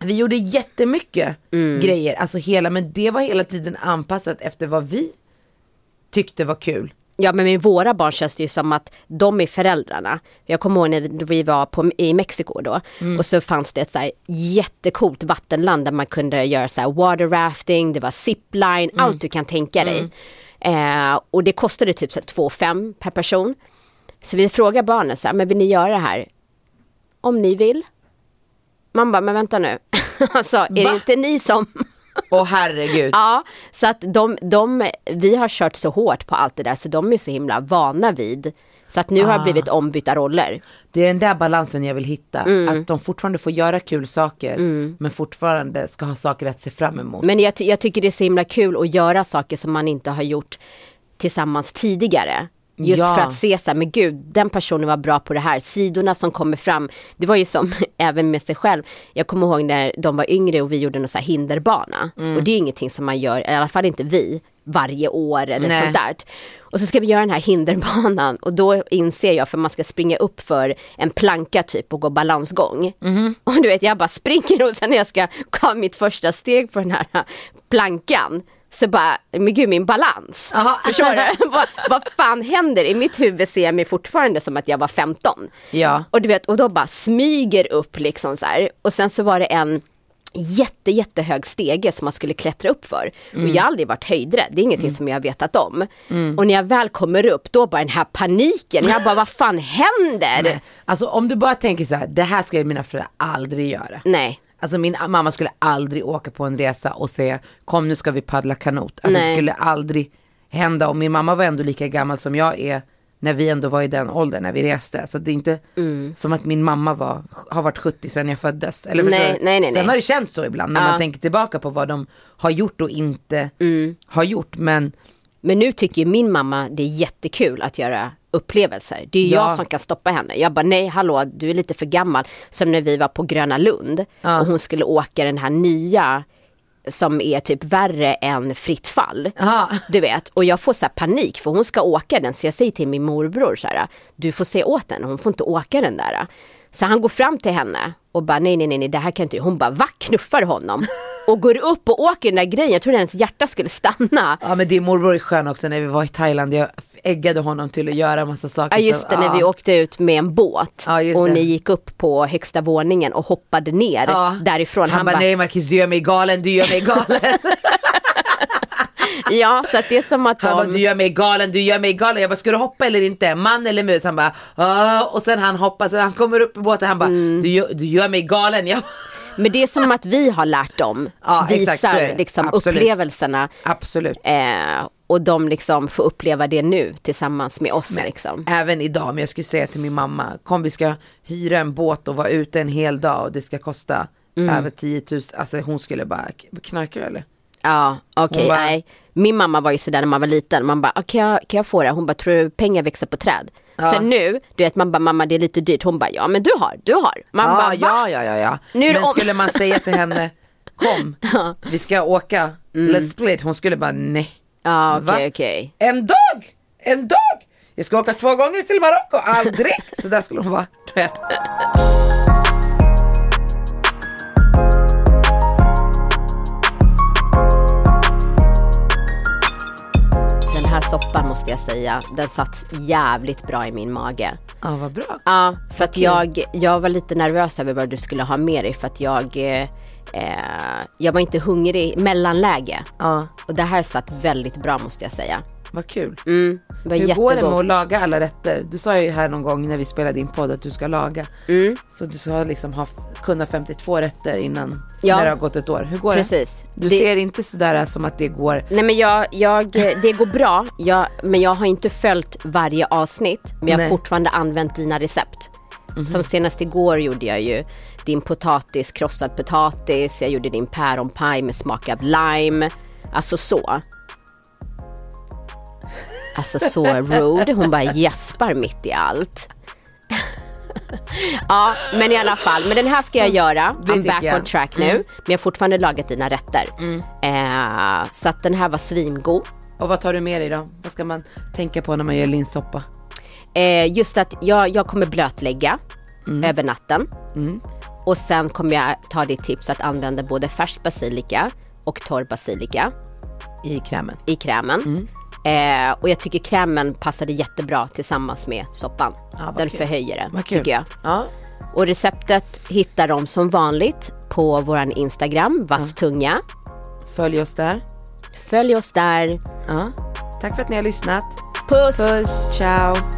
Speaker 1: vi gjorde jättemycket
Speaker 2: Mm.
Speaker 1: grejer, alltså hela, men det var hela tiden anpassat efter vad vi tyckte var kul.
Speaker 2: Ja men med våra barn känns det ju som att de är föräldrarna. Jag kommer ihåg när vi var på, i Mexiko då och så fanns det ett så här jättecoolt vattenland där man kunde göra så här water rafting, det var zipline, allt du kan tänka dig. Eh, och det kostade typ så här 2 5 per person. Så vi frågar barnen så här, men vill ni göra det här? om ni vill. Man bara, men vänta nu. alltså, är det
Speaker 1: Va?
Speaker 2: inte ni som...
Speaker 1: Åh herregud.
Speaker 2: ja, så att de, de, vi har kört så hårt på allt det där så de är så himla vana vid. Så att nu har det blivit ombytta roller.
Speaker 1: Det är den där balansen jag vill hitta.
Speaker 2: Mm.
Speaker 1: Att de fortfarande får göra kul saker men fortfarande ska ha saker att se fram emot.
Speaker 2: Men jag, jag tycker det är så himla kul att göra saker som man inte har gjort tillsammans tidigare. Just
Speaker 1: Ja.
Speaker 2: för att se så här, men gud, den personen var bra på det här. Sidorna som kommer fram. Det var ju som även med sig själv. Jag kommer ihåg när de var yngre och vi gjorde någon så hinderbana.
Speaker 1: Mm.
Speaker 2: Och det är ingenting som man gör, i alla fall inte vi, varje år eller
Speaker 1: Nej.
Speaker 2: sånt där. Och så ska vi göra den här hinderbanan och då inser jag för man ska springa upp för en planka typ och gå balansgång.
Speaker 1: Mhm.
Speaker 2: Och du vet jag bara springer och sen när jag ska ta mitt första steg på den här plankan så bara, men gud min balans.
Speaker 1: Aha.
Speaker 2: Förstår du? vad, vad fan händer? I mitt huvud ser jag mig fortfarande som att jag var 15.
Speaker 1: Ja.
Speaker 2: Och du vet, och då bara smyger upp liksom så här. Och sen så var det en jätte, jättehög stege som man skulle klättra upp för.
Speaker 1: Mm.
Speaker 2: Och jag har aldrig varit höjdrädd, det är ingenting som jag har vetat om. Och när jag väl kommer upp, då bara den här paniken. Jag bara, vad fan händer?
Speaker 1: Nej. Alltså om du bara tänker så här, det här ska mina föräldrar aldrig göra.
Speaker 2: Nej.
Speaker 1: Alltså min mamma skulle aldrig åka på en resa och säga kom nu ska vi paddla kanot. Alltså det
Speaker 2: Nej.
Speaker 1: skulle aldrig hända och min mamma var ändå lika gammal som jag är när vi ändå var i den åldern när vi reste. Så det är inte
Speaker 2: Mm.
Speaker 1: som att min mamma var, har varit 70 sedan jag föddes. Eller
Speaker 2: Nej,
Speaker 1: du?
Speaker 2: nej, nej,
Speaker 1: Sen
Speaker 2: nej.
Speaker 1: har det känts så ibland när
Speaker 2: Ja.
Speaker 1: man tänker tillbaka på vad de har gjort och inte
Speaker 2: Mm.
Speaker 1: har gjort. Men
Speaker 2: Men nu tycker min mamma det är jättekul att göra upplevelser. Det är ju
Speaker 1: Ja.
Speaker 2: jag som kan stoppa henne. Jag bara nej hallå du är lite för gammal. Som när vi var på Gröna Lund
Speaker 1: Ja.
Speaker 2: och hon skulle åka den här nya som är typ värre än fritt fall.
Speaker 1: Ja.
Speaker 2: Du vet, och jag får så här panik för hon ska åka den så jag säger till min morbror så här, du får se åt den, hon får inte åka den där. Så han går fram till henne och bara nej nej nej, nej det här kan inte, hon bara va knuffar honom och går upp och åker den där grejen, jag tror hennes hjärta skulle stanna.
Speaker 1: Ja men din morbror är skön också när vi var i Thailand. Jag äggade honom till att göra massa saker.
Speaker 2: Ja just
Speaker 1: så-
Speaker 2: det, när vi
Speaker 1: ja.
Speaker 2: åkte ut med en båt
Speaker 1: Ja,
Speaker 2: och
Speaker 1: det.
Speaker 2: ni gick upp på högsta våningen och hoppade ner
Speaker 1: Ja.
Speaker 2: därifrån.
Speaker 1: Han, bara nej Marcus du gör mig galen, du gör mig galen.
Speaker 2: ja så att det är som att
Speaker 1: Han bara
Speaker 2: de,
Speaker 1: du gör mig galen, du gör mig galen. Jag bara ska du hoppa eller inte? Man eller mus? Han bara "Ah." och sen han hoppar, sen han kommer upp i båten han bara
Speaker 2: Mm.
Speaker 1: du, gör, du gör mig galen. Jag,
Speaker 2: men det är som att vi har lärt dem,
Speaker 1: Ja,
Speaker 2: visar
Speaker 1: exakt,
Speaker 2: liksom
Speaker 1: Absolut.
Speaker 2: upplevelserna
Speaker 1: absolut.
Speaker 2: eh, och de liksom får uppleva det nu tillsammans med oss liksom.
Speaker 1: Även idag, men jag skulle säga till min mamma, kom vi ska hyra en båt och vara ute en hel dag och det ska kosta
Speaker 2: Mm.
Speaker 1: över 10 000. Alltså hon skulle bara, knarkar eller?
Speaker 2: Ja, okej,
Speaker 1: bara-
Speaker 2: nej. Min mamma var ju sådär när man var liten, man bara, "Ah, kan jag, kan jag få det? Hon bara, tror du pengar växer på träd? Sen nu, du vet man bara, mamma det är lite dyrt. Hon bara, ja men du har, du har. Man
Speaker 1: Ja,
Speaker 2: bara,
Speaker 1: ja, ja, ja, ja.
Speaker 2: Nu
Speaker 1: Men
Speaker 2: om-
Speaker 1: skulle man säga till henne, kom, vi ska åka, let's split, hon skulle bara nej.
Speaker 2: Ja, okej, okej.
Speaker 1: En dag! En dag! Jag ska åka två gånger till Marocko, aldrig! Så där skulle hon vara.
Speaker 2: Soppan måste jag säga, den satt jävligt bra i min mage.
Speaker 1: Ja, vad bra.
Speaker 2: Ja, för att jag, jag var lite nervös över vad du skulle ha med dig för att jag, eh, eh, jag var inte hungrig, mellanläge.
Speaker 1: Ja,
Speaker 2: Och det här satt väldigt bra måste jag säga.
Speaker 1: vad kul.
Speaker 2: Mm, det var
Speaker 1: Hur
Speaker 2: jättegod.
Speaker 1: går det med att laga alla rätter? Du sa ju här någon gång när vi spelade in podd att du ska laga.
Speaker 2: Mm.
Speaker 1: Så du ska liksom ha kunna 52 rätter innan
Speaker 2: Ja.
Speaker 1: när det har gått ett år. Hur går
Speaker 2: Precis.
Speaker 1: det? Du
Speaker 2: Det-
Speaker 1: ser inte sådär som att det går.
Speaker 2: Nej men jag, jag, det går bra, jag, men jag har inte följt varje avsnitt. Men jag har
Speaker 1: Nej.
Speaker 2: fortfarande använt dina recept. Som senast igår gjorde jag ju din potatis, krossad potatis, jag gjorde din päronpaj med smak av lime. Alltså så. Alltså så rude, hon bara gäspar mitt i allt. ja, men i alla fall, men den här ska jag göra.
Speaker 1: Det
Speaker 2: I'm back
Speaker 1: jag.
Speaker 2: on track nu. Men jag har fortfarande lagat dina rätter. Eh, så att den här var svingod.
Speaker 1: Och vad tar du med dig då? Vad ska man tänka på när man gör linssoppa?
Speaker 2: Eh, just att jag, jag kommer blötlägga över natten. Och sen kommer jag ta ditt tips att använda både färsk basilika och torr basilika
Speaker 1: I krämen.
Speaker 2: i krämen. Eh, och jag tycker krämen passade jättebra tillsammans med soppan.
Speaker 1: vad
Speaker 2: Den
Speaker 1: kul.
Speaker 2: förhöjer
Speaker 1: kul.
Speaker 2: tycker jag.
Speaker 1: Ja.
Speaker 2: Och receptet hittar de som vanligt på våran Instagram, vasstunga.
Speaker 1: Följ oss där.
Speaker 2: Följ oss där.
Speaker 1: Tack för att ni har lyssnat.
Speaker 2: Puss!
Speaker 1: Puss, ciao.